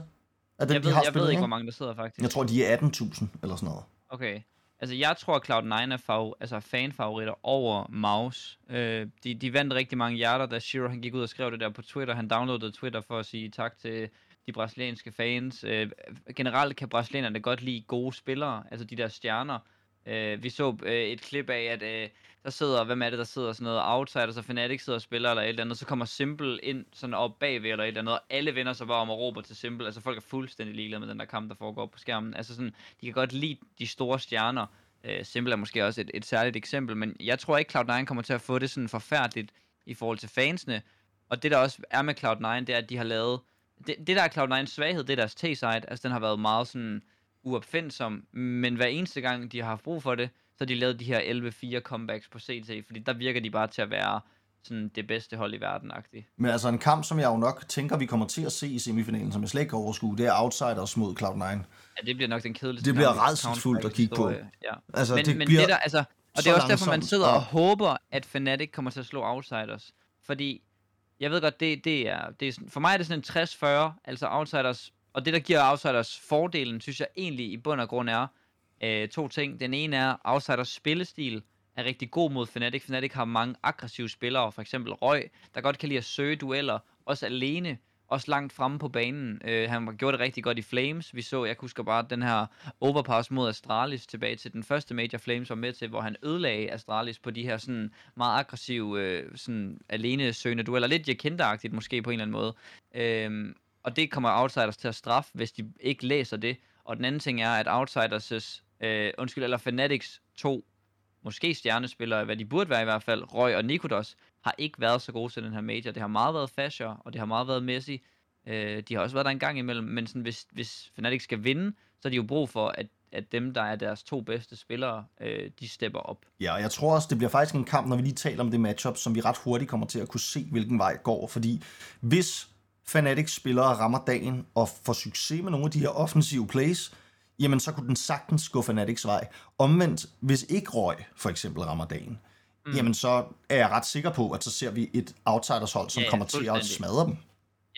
den, jeg, ved, de har jeg spillet, ved ikke, hvor mange der sidder faktisk. Jeg tror, de er 18.000 eller sådan noget. Okay. Altså, jeg tror, at Cloud9 er fav- altså fanfavoritter over Mouse. Øh, de, de vandt rigtig mange hjerter, da Shiro han gik ud og skrev det der på Twitter. Han downloadede Twitter for at sige tak til de brasilianske fans. Øh, generelt kan brasilianerne godt lide gode spillere, altså de der stjerner. Øh, vi så øh, et klip af, at øh, der sidder, hvem er det, der sidder sådan noget outsider, så Fnatic sidder og spiller eller et eller andet, så kommer Simple ind sådan op bagved eller et eller andet, og alle vender sig bare om og råber til Simple. Altså folk er fuldstændig ligeglade med den der kamp, der foregår på skærmen. Altså sådan, de kan godt lide de store stjerner. Øh, Simple er måske også et, et særligt eksempel, men jeg tror ikke, Cloud9 kommer til at få det sådan forfærdeligt i forhold til fansene. Og det der også er med Cloud9, det er, at de har lavet... Det, det der er Cloud9's svaghed, det er deres T-side. Altså den har været meget sådan uopfindsom, men hver eneste gang, de har haft brug for det, så har de lavet de her 11-4 comebacks på CT, fordi der virker de bare til at være sådan det bedste hold i verden -agtigt. Men altså en kamp, som jeg jo nok tænker, vi kommer til at se i semifinalen, som jeg slet ikke kan overskue, det er Outsiders mod Cloud9. Ja, det bliver nok den kedeligste Det bliver redselsfuldt at kigge på. Ja. Altså, men, det men bliver det der, altså, og det er også derfor, man sidder og håber, at Fnatic kommer til at slå Outsiders. Fordi, jeg ved godt, det, det er, det er, for mig er det sådan en 60-40, altså Outsiders og det, der giver Outsiders fordelen, synes jeg egentlig i bund og grund er øh, to ting. Den ene er, Outsiders spillestil er rigtig god mod Fnatic. Fnatic har mange aggressive spillere, for eksempel Røg, der godt kan lide at søge dueller, også alene, også langt fremme på banen. Øh, han gjorde det rigtig godt i Flames. Vi så, jeg husker bare den her overpass mod Astralis tilbage til den første Major Flames var med til, hvor han ødelagde Astralis på de her sådan meget aggressive, øh, sådan alene søgende dueller. Lidt Jakinda-agtigt måske på en eller anden måde. Øh, og det kommer Outsiders til at straffe, hvis de ikke læser det. Og den anden ting er, at Outsiders, øh, undskyld, eller Fanatics to, måske stjernespillere, hvad de burde være i hvert fald, Roy og Nikodos, har ikke været så gode til den her major. Det har meget været Fasher, og det har meget været Messi. Øh, de har også været der en gang imellem, men sådan, hvis, hvis Fnatic skal vinde, så er de jo brug for, at at dem, der er deres to bedste spillere, øh, de stepper op. Ja, og jeg tror også, det bliver faktisk en kamp, når vi lige taler om det matchup, som vi ret hurtigt kommer til at kunne se, hvilken vej går. Fordi hvis Fanatics spillere rammer dagen og får succes med nogle af de her offensive plays, jamen så kunne den sagtens gå Fanatics vej. Omvendt, hvis ikke Røg for eksempel rammer dagen, mm. jamen så er jeg ret sikker på, at så ser vi et outsiders hold, som ja, ja, kommer til at smadre dem.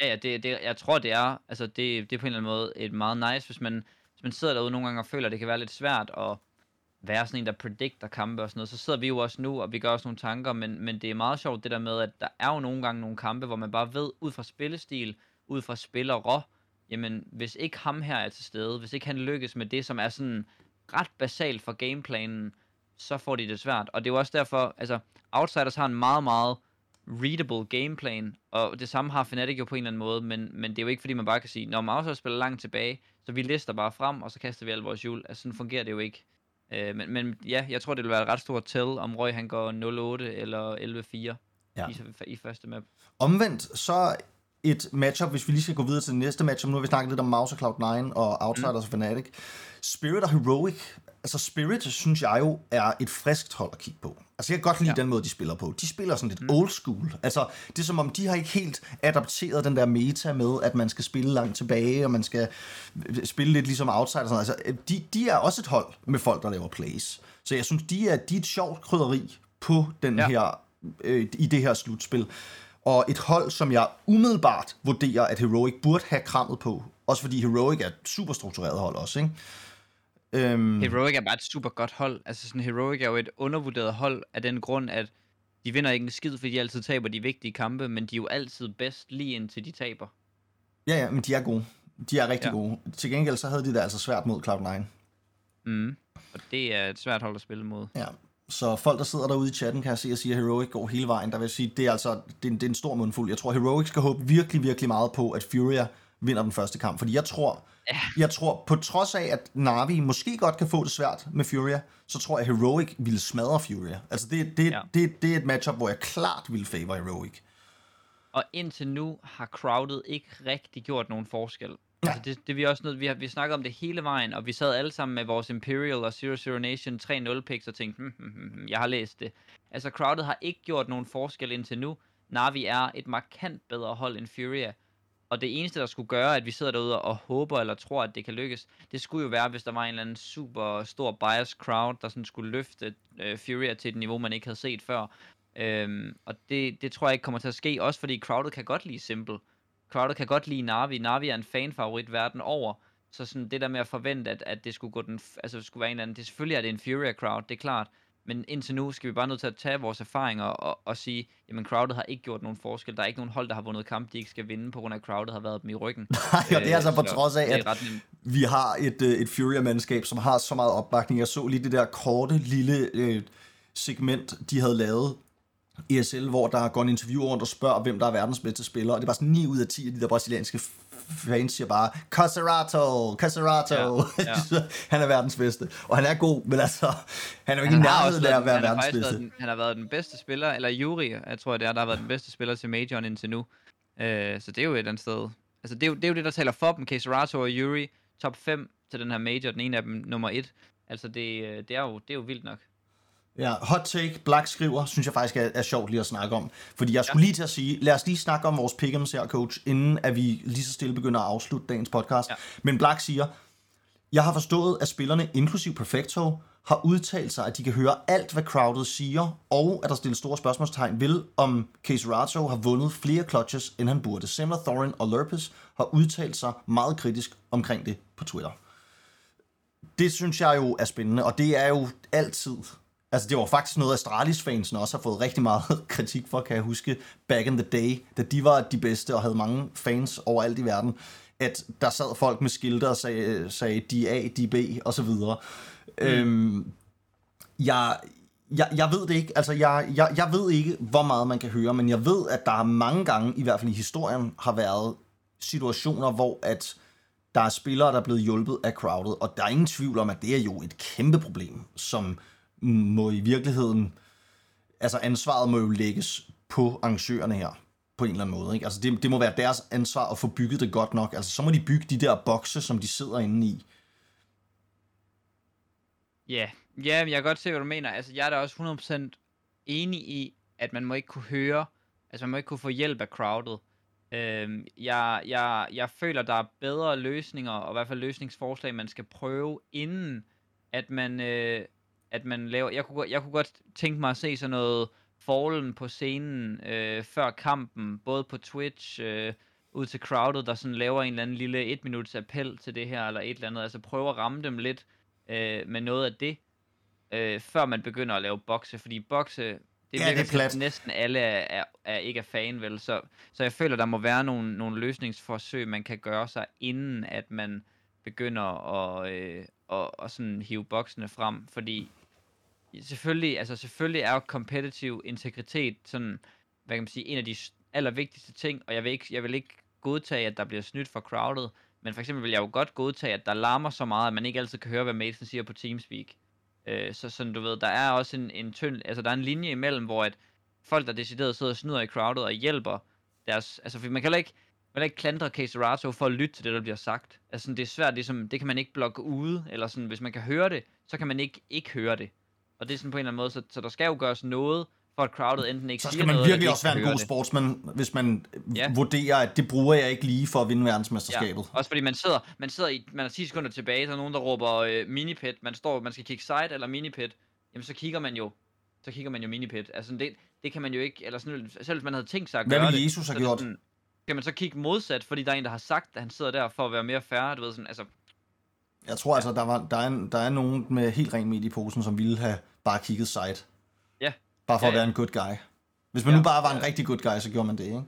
Ja, ja, det, det, jeg tror, det er, altså det, det er på en eller anden måde et meget nice, hvis man, hvis man sidder derude nogle gange og føler, at det kan være lidt svært at være sådan en, der predikter kampe og sådan noget, så sidder vi jo også nu, og vi gør også nogle tanker, men, men det er meget sjovt det der med, at der er jo nogle gange nogle kampe, hvor man bare ved, ud fra spillestil, ud fra spillere, jamen hvis ikke ham her er til stede, hvis ikke han lykkes med det, som er sådan ret basalt for gameplanen, så får de det svært. Og det er jo også derfor, altså Outsiders har en meget, meget readable gameplan, og det samme har Fnatic jo på en eller anden måde, men, men det er jo ikke fordi, man bare kan sige, når Outsiders spiller langt tilbage, så vi lister bare frem, og så kaster vi alle vores hjul. Altså sådan fungerer det jo ikke. Øh, men, men ja, jeg tror, det vil være et ret stort tell, om Røg han går 0-8 eller 11-4 ja. i, i første map. Omvendt, så et matchup, hvis vi lige skal gå videre til det næste matchup. Nu har vi snakket lidt om Mouse og Cloud9 og Outsiders mm. og Fnatic. Spirit og Heroic. Altså Spirit, synes jeg jo, er et friskt hold at kigge på. Altså jeg kan godt lide ja. den måde, de spiller på. De spiller sådan lidt mm. old school. Altså det er som om, de har ikke helt adapteret den der meta med, at man skal spille langt tilbage, og man skal spille lidt ligesom Outsiders. Altså de, de er også et hold med folk, der laver plays. Så jeg synes, de er, de er et sjovt krydderi på den ja. her, øh, i det her slutspil og et hold, som jeg umiddelbart vurderer, at Heroic burde have krammet på. Også fordi Heroic er et super struktureret hold også, ikke? Øhm... Heroic er bare et super godt hold. Altså sådan, Heroic er jo et undervurderet hold af den grund, at de vinder ikke en skid, fordi de altid taber de vigtige kampe, men de er jo altid bedst lige indtil de taber. Ja, ja, men de er gode. De er rigtig ja. gode. Til gengæld så havde de det altså svært mod Cloud9. Mm. Og det er et svært hold at spille mod. Ja. Så folk, der sidder derude i chatten, kan jeg se og sige, at Heroic går hele vejen. Der vil sige, det er altså det er, det er en stor mundfuld. Jeg tror, Heroic skal håbe virkelig, virkelig meget på, at Furia vinder den første kamp. Fordi jeg tror, ja. jeg tror på trods af, at Navi måske godt kan få det svært med Furia, så tror jeg, at Heroic ville smadre Furia. Altså det, det, ja. det, det er et matchup, hvor jeg klart vil favor Heroic. Og indtil nu har crowded ikke rigtig gjort nogen forskel. Ja. Altså det, det vi også nødt, vi har vi snakket om det hele vejen, og vi sad alle sammen med vores Imperial og Zero Zero Nation 3-0 picks og tænkte, hm, hm, hm, jeg har læst det. Altså Crowded har ikke gjort nogen forskel indtil nu. Navi er et markant bedre hold end Furia. Og det eneste, der skulle gøre, at vi sidder derude og håber eller tror, at det kan lykkes, det skulle jo være, hvis der var en eller anden super stor bias crowd, der sådan skulle løfte øh, Furia til et niveau, man ikke havde set før. Øhm, og det, det tror jeg ikke kommer til at ske, også fordi crowded kan godt lide Simple. Crowded kan godt lide Navi. Navi er en fanfavorit verden over. Så sådan det der med at forvente, at, at det skulle gå den, altså skulle være en eller anden, det selvfølgelig er det en Furia crowd, det er klart. Men indtil nu skal vi bare nødt til at tage vores erfaringer og, og sige, jamen crowded har ikke gjort nogen forskel. Der er ikke nogen hold, der har vundet kamp, de ikke skal vinde, på grund af at crowded har været dem i ryggen. (laughs) Nej, og det er altså på trods af, at vi har et, øh, et Furia-mandskab, som har så meget opbakning. Jeg så lige det der korte, lille øh, segment, de havde lavet ESL, hvor der går en interview rundt og spørger, hvem der er verdens bedste spiller, og det er bare sådan 9 ud af 10 af de der brasilianske fans siger bare, Caserato, Caserato. Ja, ja. (laughs) han er verdens bedste. Og han er god, men altså, han er jo ikke i nærheden af at være verdens bedste. Den, han har været den bedste spiller, eller Yuri, jeg tror det er, der har været den bedste spiller til Majoren indtil nu. Uh, så det er jo et andet sted. Altså, det er, jo, det er jo det, der taler for dem, Caserato og Yuri, top 5 til den her Major, den ene af dem nummer 1. Altså, det, øh, det, er jo, det er jo vildt nok. Ja, hot take, Black skriver, synes jeg faktisk er, er sjovt lige at snakke om. Fordi jeg skulle ja. lige til at sige, lad os lige snakke om vores pick'ems her, coach, inden at vi lige så stille begynder at afslutte dagens podcast. Ja. Men Black siger, jeg har forstået, at spillerne, inklusiv Perfecto, har udtalt sig, at de kan høre alt, hvad crowdet siger, og at der stilles store spørgsmålstegn vil, om Case Rato har vundet flere clutches, end han burde. Semler, Thorin og Lurpes har udtalt sig meget kritisk omkring det på Twitter. Det synes jeg jo er spændende, og det er jo altid Altså, det var faktisk noget, Astralis-fansen også har fået rigtig meget (laughs) kritik for, kan jeg huske, back in the day, da de var de bedste og havde mange fans overalt i verden, at der sad folk med skilte og sagde, sagde de A, de B, og så videre. Mm. Øhm, jeg, jeg, jeg ved det ikke. Altså, jeg, jeg, jeg ved ikke, hvor meget man kan høre, men jeg ved, at der er mange gange, i hvert fald i historien, har været situationer, hvor at der er spillere, der er blevet hjulpet af crowded, og der er ingen tvivl om, at det er jo et kæmpe problem, som må i virkeligheden, altså ansvaret må jo lægges på arrangørerne her, på en eller anden måde. Ikke? Altså det, det må være deres ansvar at få bygget det godt nok. Altså så må de bygge de der bokse, som de sidder inde i. Ja, ja jeg kan godt se, hvad du mener. Altså jeg er da også 100% enig i, at man må ikke kunne høre, altså man må ikke kunne få hjælp af crowdet. Øhm, jeg, jeg, jeg føler, der er bedre løsninger, og i hvert fald løsningsforslag, man skal prøve, inden at man, øh, at man laver... Jeg kunne, jeg kunne godt tænke mig at se sådan noget Fallen på scenen øh, før kampen, både på Twitch, øh, ud til crowded, der sådan laver en eller anden lille et minuts appel til det her, eller et eller andet. Altså prøve at ramme dem lidt øh, med noget af det, øh, før man begynder at lave bokse, fordi bokse, det ja, virker det næsten alle er, er, er ikke er fan, vel? Så, så jeg føler, der må være nogle, nogle løsningsforsøg, man kan gøre sig, inden at man begynder at, øh, at, at sådan hive boksene frem, fordi selvfølgelig, altså selvfølgelig er competitive integritet sådan, hvad kan man sige, en af de allervigtigste ting, og jeg vil ikke, jeg vil ikke godtage, at der bliver snydt for crowded, men for eksempel vil jeg jo godt godtage, at der larmer så meget, at man ikke altid kan høre, hvad Mason siger på Teamspeak. Øh, så sådan, du ved, der er også en, en tynd, altså der er en linje imellem, hvor at folk, der decideret sidder og snyder i crowded og hjælper deres, altså for man kan ikke, man kan ikke klandre Caserato for at lytte til det, der bliver sagt. Altså sådan, det er svært, ligesom, det kan man ikke blokke ude, eller sådan, hvis man kan høre det, så kan man ikke ikke høre det. Og det er sådan på en eller anden måde, så, så der skal jo gøres noget, for at crowdet enten ikke Så skal man noget, virkelig også være en god det. sportsman, hvis man ja. vurderer, at det bruger jeg ikke lige for at vinde verdensmesterskabet. Ja. Også fordi man sidder, man sidder i, man er 10 sekunder tilbage, så er nogen, der råber øh, minipit, man står, man skal kigge side eller minipit, jamen så kigger man jo, så kigger man jo minipit. Altså det, det kan man jo ikke, eller sådan, selv hvis man havde tænkt sig at Hvad gøre det. Jesus have gjort? Sådan, kan man så kigge modsat, fordi der er en, der har sagt, at han sidder der for at være mere fair, du ved sådan, altså jeg tror altså, der, var, der, er, der er nogen med helt ren midt i posen, som ville have bare kigget side. Ja. Bare for ja, at være en good guy. Hvis man ja, nu bare var en rigtig good guy, så gjorde man det, ikke?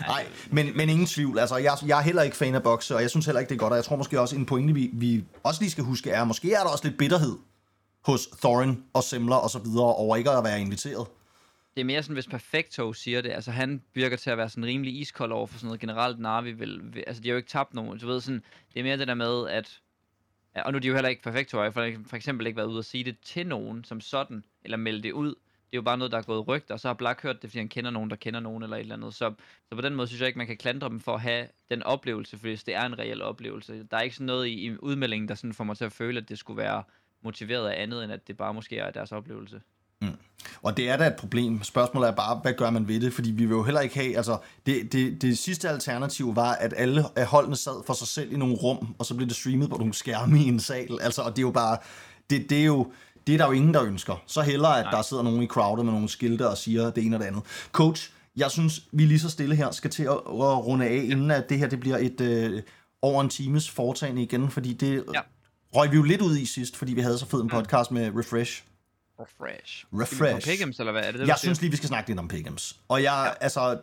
Nej, men, men ingen tvivl. Altså, jeg, jeg er heller ikke fan af bokse, og jeg synes heller ikke, det er godt. Og jeg tror måske også, en pointe, vi, vi også lige skal huske, er, måske er der også lidt bitterhed hos Thorin og Simler og så videre, over ikke at være inviteret. Det er mere sådan, hvis Perfecto siger det. Altså, han virker til at være sådan rimelig iskold over for sådan noget generelt. Navi vil, vil altså, de har jo ikke tabt nogen. Du ved sådan, det er mere det der med, at og nu er de jo heller ikke perfekt, tror jeg For, for eksempel ikke været ude og sige det til nogen som sådan, eller melde det ud. Det er jo bare noget, der er gået rygt, og så har Black hørt det, fordi han kender nogen, der kender nogen eller et eller andet. Så, så på den måde synes jeg ikke, man kan klandre dem for at have den oplevelse, fordi det er en reel oplevelse. Der er ikke sådan noget i, i udmeldingen, der sådan får mig til at føle, at det skulle være motiveret af andet, end at det bare måske er deres oplevelse. Mm. Og det er da et problem. Spørgsmålet er bare, hvad gør man ved det? Fordi vi vil jo heller ikke have, altså det, det, det sidste alternativ var, at alle af holdene sad for sig selv i nogle rum, og så blev det streamet på nogle skærme i en sal. Altså, og det er jo bare, det, det er jo, det er der jo ingen, der ønsker. Så hellere, at Nej. der sidder nogen i crowdet med nogle skilte og siger det ene og det andet. Coach, jeg synes, vi lige så stille her skal til at, at runde af, inden at det her det bliver et øh, over en times foretagende igen, fordi det ja. røg vi jo lidt ud i sidst, fordi vi havde så fed en mm. podcast med Refresh. Refresh. Refresh. Pickums, eller hvad er det, det Jeg synes lige, vi skal snakke lidt om Pickums. Og jeg, ja. altså,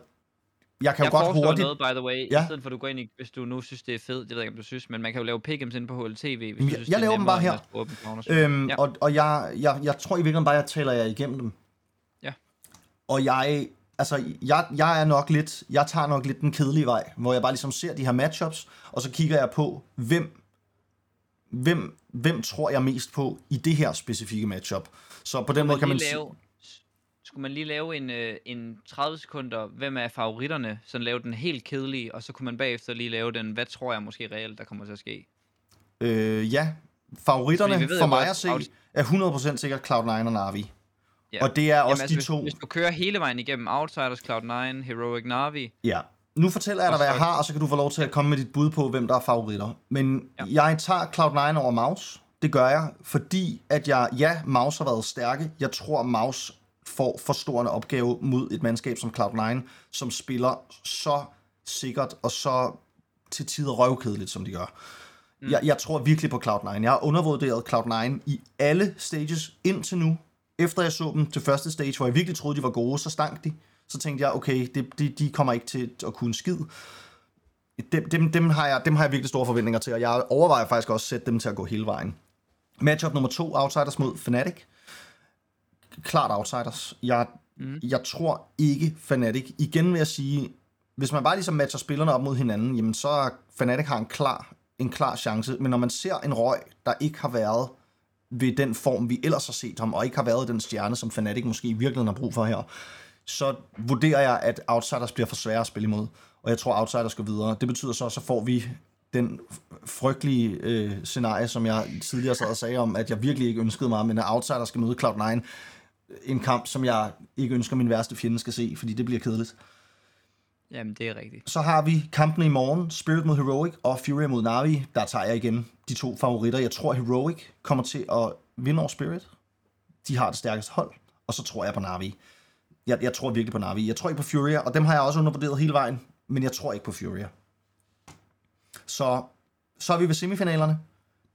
jeg kan jeg jo godt hurtigt... noget, by the way, ja. i stedet for at du går ind i, hvis du nu synes, det er fedt, det ved jeg ikke, om du synes, men man kan jo lave pick'ems ind på HLTV, hvis jeg, du synes, jeg laver dem bare her. Øhm, ja. Og, og jeg, jeg, jeg tror i virkeligheden bare, jeg taler jer igennem dem. Ja. Og jeg, altså, jeg, jeg er nok lidt, jeg tager nok lidt den kedelige vej, hvor jeg bare ligesom ser de her matchups, og så kigger jeg på, hvem, hvem, hvem tror jeg mest på i det her specifikke matchup. Så på den måde kan man lave, skulle man lige lave en, øh, en 30 sekunder, hvem er favoritterne, så lave den helt kedelige, og så kunne man bagefter lige lave den, hvad tror jeg måske reelt, der kommer til at ske? Øh, ja, favoritterne for mig at se er 100% sikkert Cloud9 og Navi. Ja. Og det er Jamen, også altså, de to... Hvis, hvis du kører hele vejen igennem Outsiders, Cloud9, Heroic Navi... Ja, nu fortæller jeg dig, hvad jeg har, og så kan du få lov til at komme med dit bud på, hvem der er favoritter. Men ja. jeg tager Cloud9 over Mouse. Det gør jeg, fordi at jeg, ja, Mouse har været stærke. Jeg tror, Mouse får for stor en opgave mod et mandskab som Cloud9, som spiller så sikkert og så til tider røvkedeligt, som de gør. Mm. Jeg, jeg tror virkelig på Cloud9. Jeg har undervurderet Cloud9 i alle stages indtil nu. Efter jeg så dem til første stage, hvor jeg virkelig troede, de var gode, så stank de. Så tænkte jeg, okay, de, de, de kommer ikke til at kunne skid. Dem, dem, dem, har jeg, dem har jeg virkelig store forventninger til, og jeg overvejer faktisk også at sætte dem til at gå hele vejen. Matchup nummer to, Outsiders mod Fnatic klart outsiders. Jeg, mm. jeg tror ikke Fnatic. Igen vil jeg sige, hvis man bare ligesom matcher spillerne op mod hinanden, jamen så Fnatic har en klar, en klar chance. Men når man ser en røg, der ikke har været ved den form, vi ellers har set ham, og ikke har været den stjerne, som Fnatic måske i virkeligheden har brug for her, så vurderer jeg, at outsiders bliver for svære at spille imod. Og jeg tror, outsiders går videre. Det betyder så, så får vi den frygtelige øh, scenarie, som jeg tidligere sad og sagde om, at jeg virkelig ikke ønskede mig, men at outsiders skal møde Cloud9 en kamp, som jeg ikke ønsker, min værste fjende skal se, fordi det bliver kedeligt. Jamen, det er rigtigt. Så har vi kampene i morgen, Spirit mod Heroic og Fury mod Navi. Der tager jeg igen de to favoritter. Jeg tror, Heroic kommer til at vinde over Spirit. De har det stærkeste hold. Og så tror jeg på Navi. Jeg, jeg tror virkelig på Navi. Jeg tror ikke på Fury, og dem har jeg også undervurderet hele vejen. Men jeg tror ikke på Fury. Så, så er vi ved semifinalerne.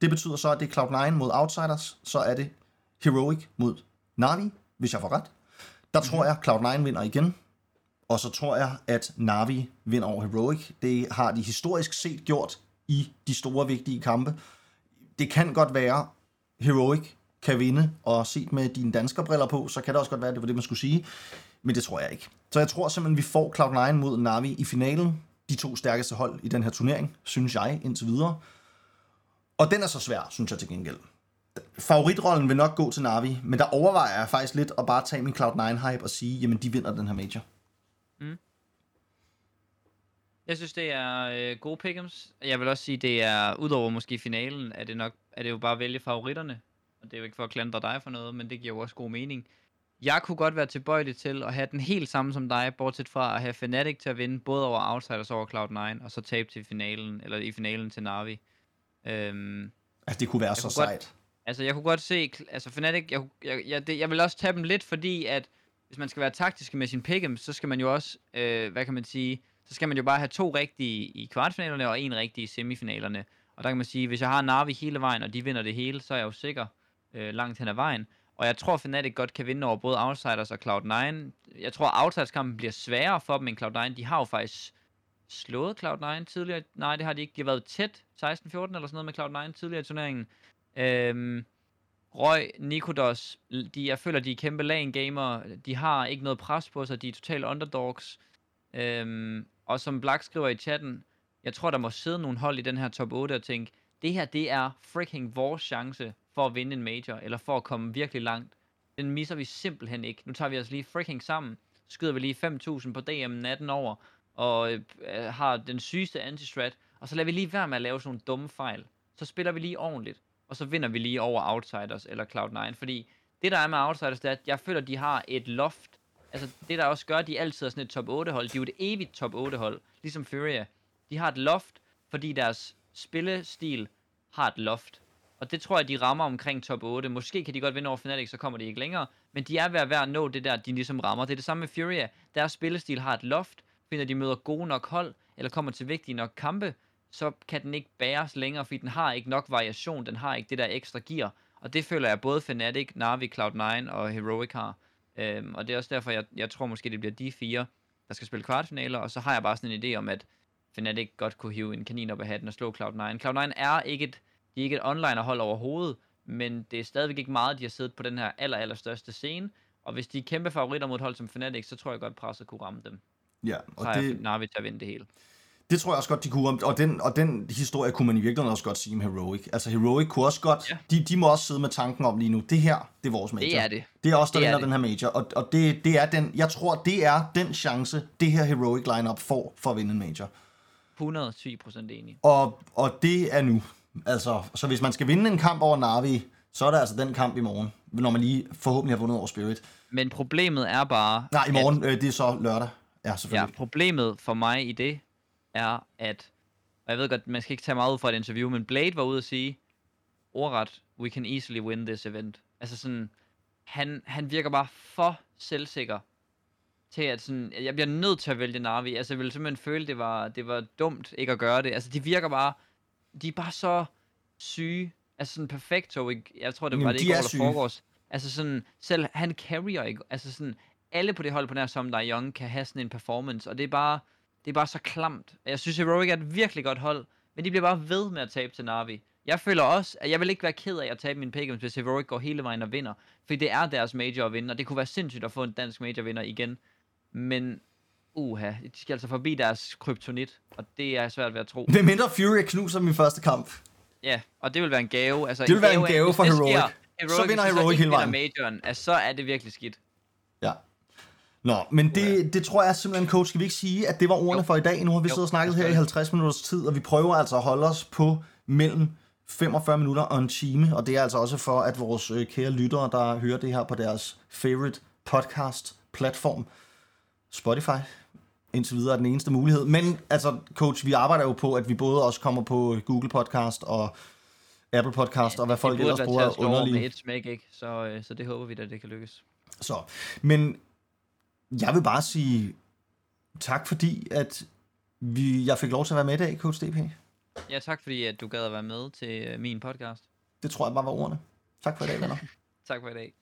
Det betyder så, at det er Cloud9 mod Outsiders. Så er det Heroic mod Navi hvis jeg får ret. Der tror jeg, Cloud9 vinder igen. Og så tror jeg, at Navi vinder over Heroic. Det har de historisk set gjort i de store, vigtige kampe. Det kan godt være, Heroic kan vinde, og set med dine danskerbriller på, så kan det også godt være, at det var det, man skulle sige. Men det tror jeg ikke. Så jeg tror simpelthen, vi får Cloud9 mod Navi i finalen. De to stærkeste hold i den her turnering, synes jeg, indtil videre. Og den er så svær, synes jeg til gengæld favoritrollen vil nok gå til Navi, men der overvejer jeg faktisk lidt at bare tage min Cloud9-hype og sige, jamen de vinder den her major. Mm. Jeg synes, det er øh, gode pick'ems. Jeg vil også sige, det er, udover måske finalen, er det nok, er det jo bare at vælge favoritterne. Og det er jo ikke for at klandre dig for noget, men det giver jo også god mening. Jeg kunne godt være tilbøjelig til at have den helt samme som dig, bortset fra at have Fnatic til at vinde både over Outsiders over Cloud9, og så tabe til finalen, eller i finalen til Navi. Øhm, altså, det kunne være så sejt. Godt, Altså, jeg kunne godt se, altså Fnatic, jeg, jeg, jeg, det, jeg vil også tage dem lidt, fordi at hvis man skal være taktisk med sin pick'em, så skal man jo også, øh, hvad kan man sige, så skal man jo bare have to rigtige i kvartfinalerne og en rigtig i semifinalerne. Og der kan man sige, hvis jeg har Navi hele vejen, og de vinder det hele, så er jeg jo sikker øh, langt hen ad vejen. Og jeg tror, Fnatic godt kan vinde over både Outsiders og Cloud9. Jeg tror, Outsiders-kampen bliver sværere for dem end Cloud9. De har jo faktisk slået Cloud9 tidligere. Nej, det har de ikke. De har været tæt 16-14 eller sådan noget med Cloud9 tidligere i turneringen. Øhm, Røg, Nikodos, de, jeg føler, de er kæmpe lane gamer. De har ikke noget pres på sig. De er totalt underdogs. Øhm, og som Black skriver i chatten, jeg tror, der må sidde nogle hold i den her top 8 og tænke, det her, det er freaking vores chance for at vinde en major, eller for at komme virkelig langt. Den misser vi simpelthen ikke. Nu tager vi os lige freaking sammen. Skyder vi lige 5.000 på DM natten over, og øh, har den sygeste anti-strat, og så lader vi lige være med at lave sådan nogle dumme fejl. Så spiller vi lige ordentligt, og så vinder vi lige over Outsiders eller Cloud9, fordi det der er med Outsiders, det er, at jeg føler, at de har et loft. Altså det der også gør, at de altid er sådan et top 8 hold. De er jo et evigt top 8 hold, ligesom Furia. De har et loft, fordi deres spillestil har et loft. Og det tror jeg, de rammer omkring top 8. Måske kan de godt vinde over Fnatic, så kommer de ikke længere. Men de er ved at, være at nå det der, de ligesom rammer. Det er det samme med Furia. Deres spillestil har et loft. Finder de møder gode nok hold, eller kommer til vigtige nok kampe, så kan den ikke bæres længere, fordi den har ikke nok variation. Den har ikke det der ekstra gear. Og det føler jeg både Fnatic, Navi, Cloud9 og Heroic har. Øhm, og det er også derfor, jeg, jeg tror måske, det bliver de fire, der skal spille kvartfinaler. Og så har jeg bare sådan en idé om, at Fnatic godt kunne hive en kanin op af hatten og slå Cloud9. Cloud9 er ikke et, de er ikke et online-hold overhovedet, men det er stadigvæk ikke meget, de har siddet på den her aller, aller største scene. Og hvis de er kæmpe favoritter mod et hold som Fnatic, så tror jeg godt, presset kunne ramme dem. Ja, og så det... Navi til at vinde det hele. Det tror jeg også godt, de kunne. Og den, og den historie kunne man i virkeligheden også godt sige om Heroic. Altså Heroic kunne også godt, ja. de, de må også sidde med tanken om lige nu, det her, det er vores major. Det er det. Det er også der vinder den her major. Og, og det, det er den, jeg tror, det er den chance, det her Heroic lineup får for at vinde en major. 110 procent enig. Og, og det er nu. Altså, så hvis man skal vinde en kamp over Navi, så er det altså den kamp i morgen, når man lige forhåbentlig har vundet over Spirit. Men problemet er bare... Nej, i morgen, at, øh, det er så lørdag. Ja, selvfølgelig. Ja, problemet for mig i det er, at... Og jeg ved godt, man skal ikke tage meget ud fra et interview, men Blade var ude at sige, ordret, we can easily win this event. Altså sådan, han, han virker bare for selvsikker til at sådan, jeg bliver nødt til at vælge Navi. Altså, jeg ville simpelthen føle, det var, det var dumt ikke at gøre det. Altså, de virker bare, de er bare så syge. Altså sådan perfekto, ikke? jeg tror, det var det ikke over, der foregås. Altså sådan, selv han carrier ikke, altså sådan, alle på det hold på nær som der er young, kan have sådan en performance, og det er bare, det er bare så klamt. Jeg synes, Heroic er et virkelig godt hold, men de bliver bare ved med at tabe til Navi. Jeg føler også, at jeg vil ikke være ked af at tabe min pick, hvis Heroic går hele vejen og vinder. For det er deres major at vinde, og det kunne være sindssygt at få en dansk major vinder igen. Men uha, de skal altså forbi deres kryptonit, og det er svært ved at tro. Det mindre Fury knuser min første kamp. Ja, og det vil være en gave. Altså, det vil være en gave for Heroic. Sker, Heroic. Så vinder Heroic hele vejen. Majoren, altså, så er det virkelig skidt. Ja. Nå, men det, det tror jeg simpelthen, coach, skal vi ikke sige, at det var ordene jo. for i dag. Nu har vi siddet og snakket her i 50 minutters tid, og vi prøver altså at holde os på mellem 45 minutter og en time, og det er altså også for, at vores øh, kære lyttere, der hører det her på deres favorite podcast platform, Spotify, indtil videre er den eneste mulighed. Men altså, coach, vi arbejder jo på, at vi både også kommer på Google Podcast og Apple Podcast, ja, og hvad folk ellers bruger underlige... med et smæk, ikke? Så, øh, så det håber vi da, det kan lykkes. Så, men jeg vil bare sige tak, fordi at vi, jeg fik lov til at være med i dag, Coach DP. Ja, tak fordi at du gad at være med til øh, min podcast. Det tror jeg bare var ordene. Tak for i dag, venner. (laughs) tak for i dag.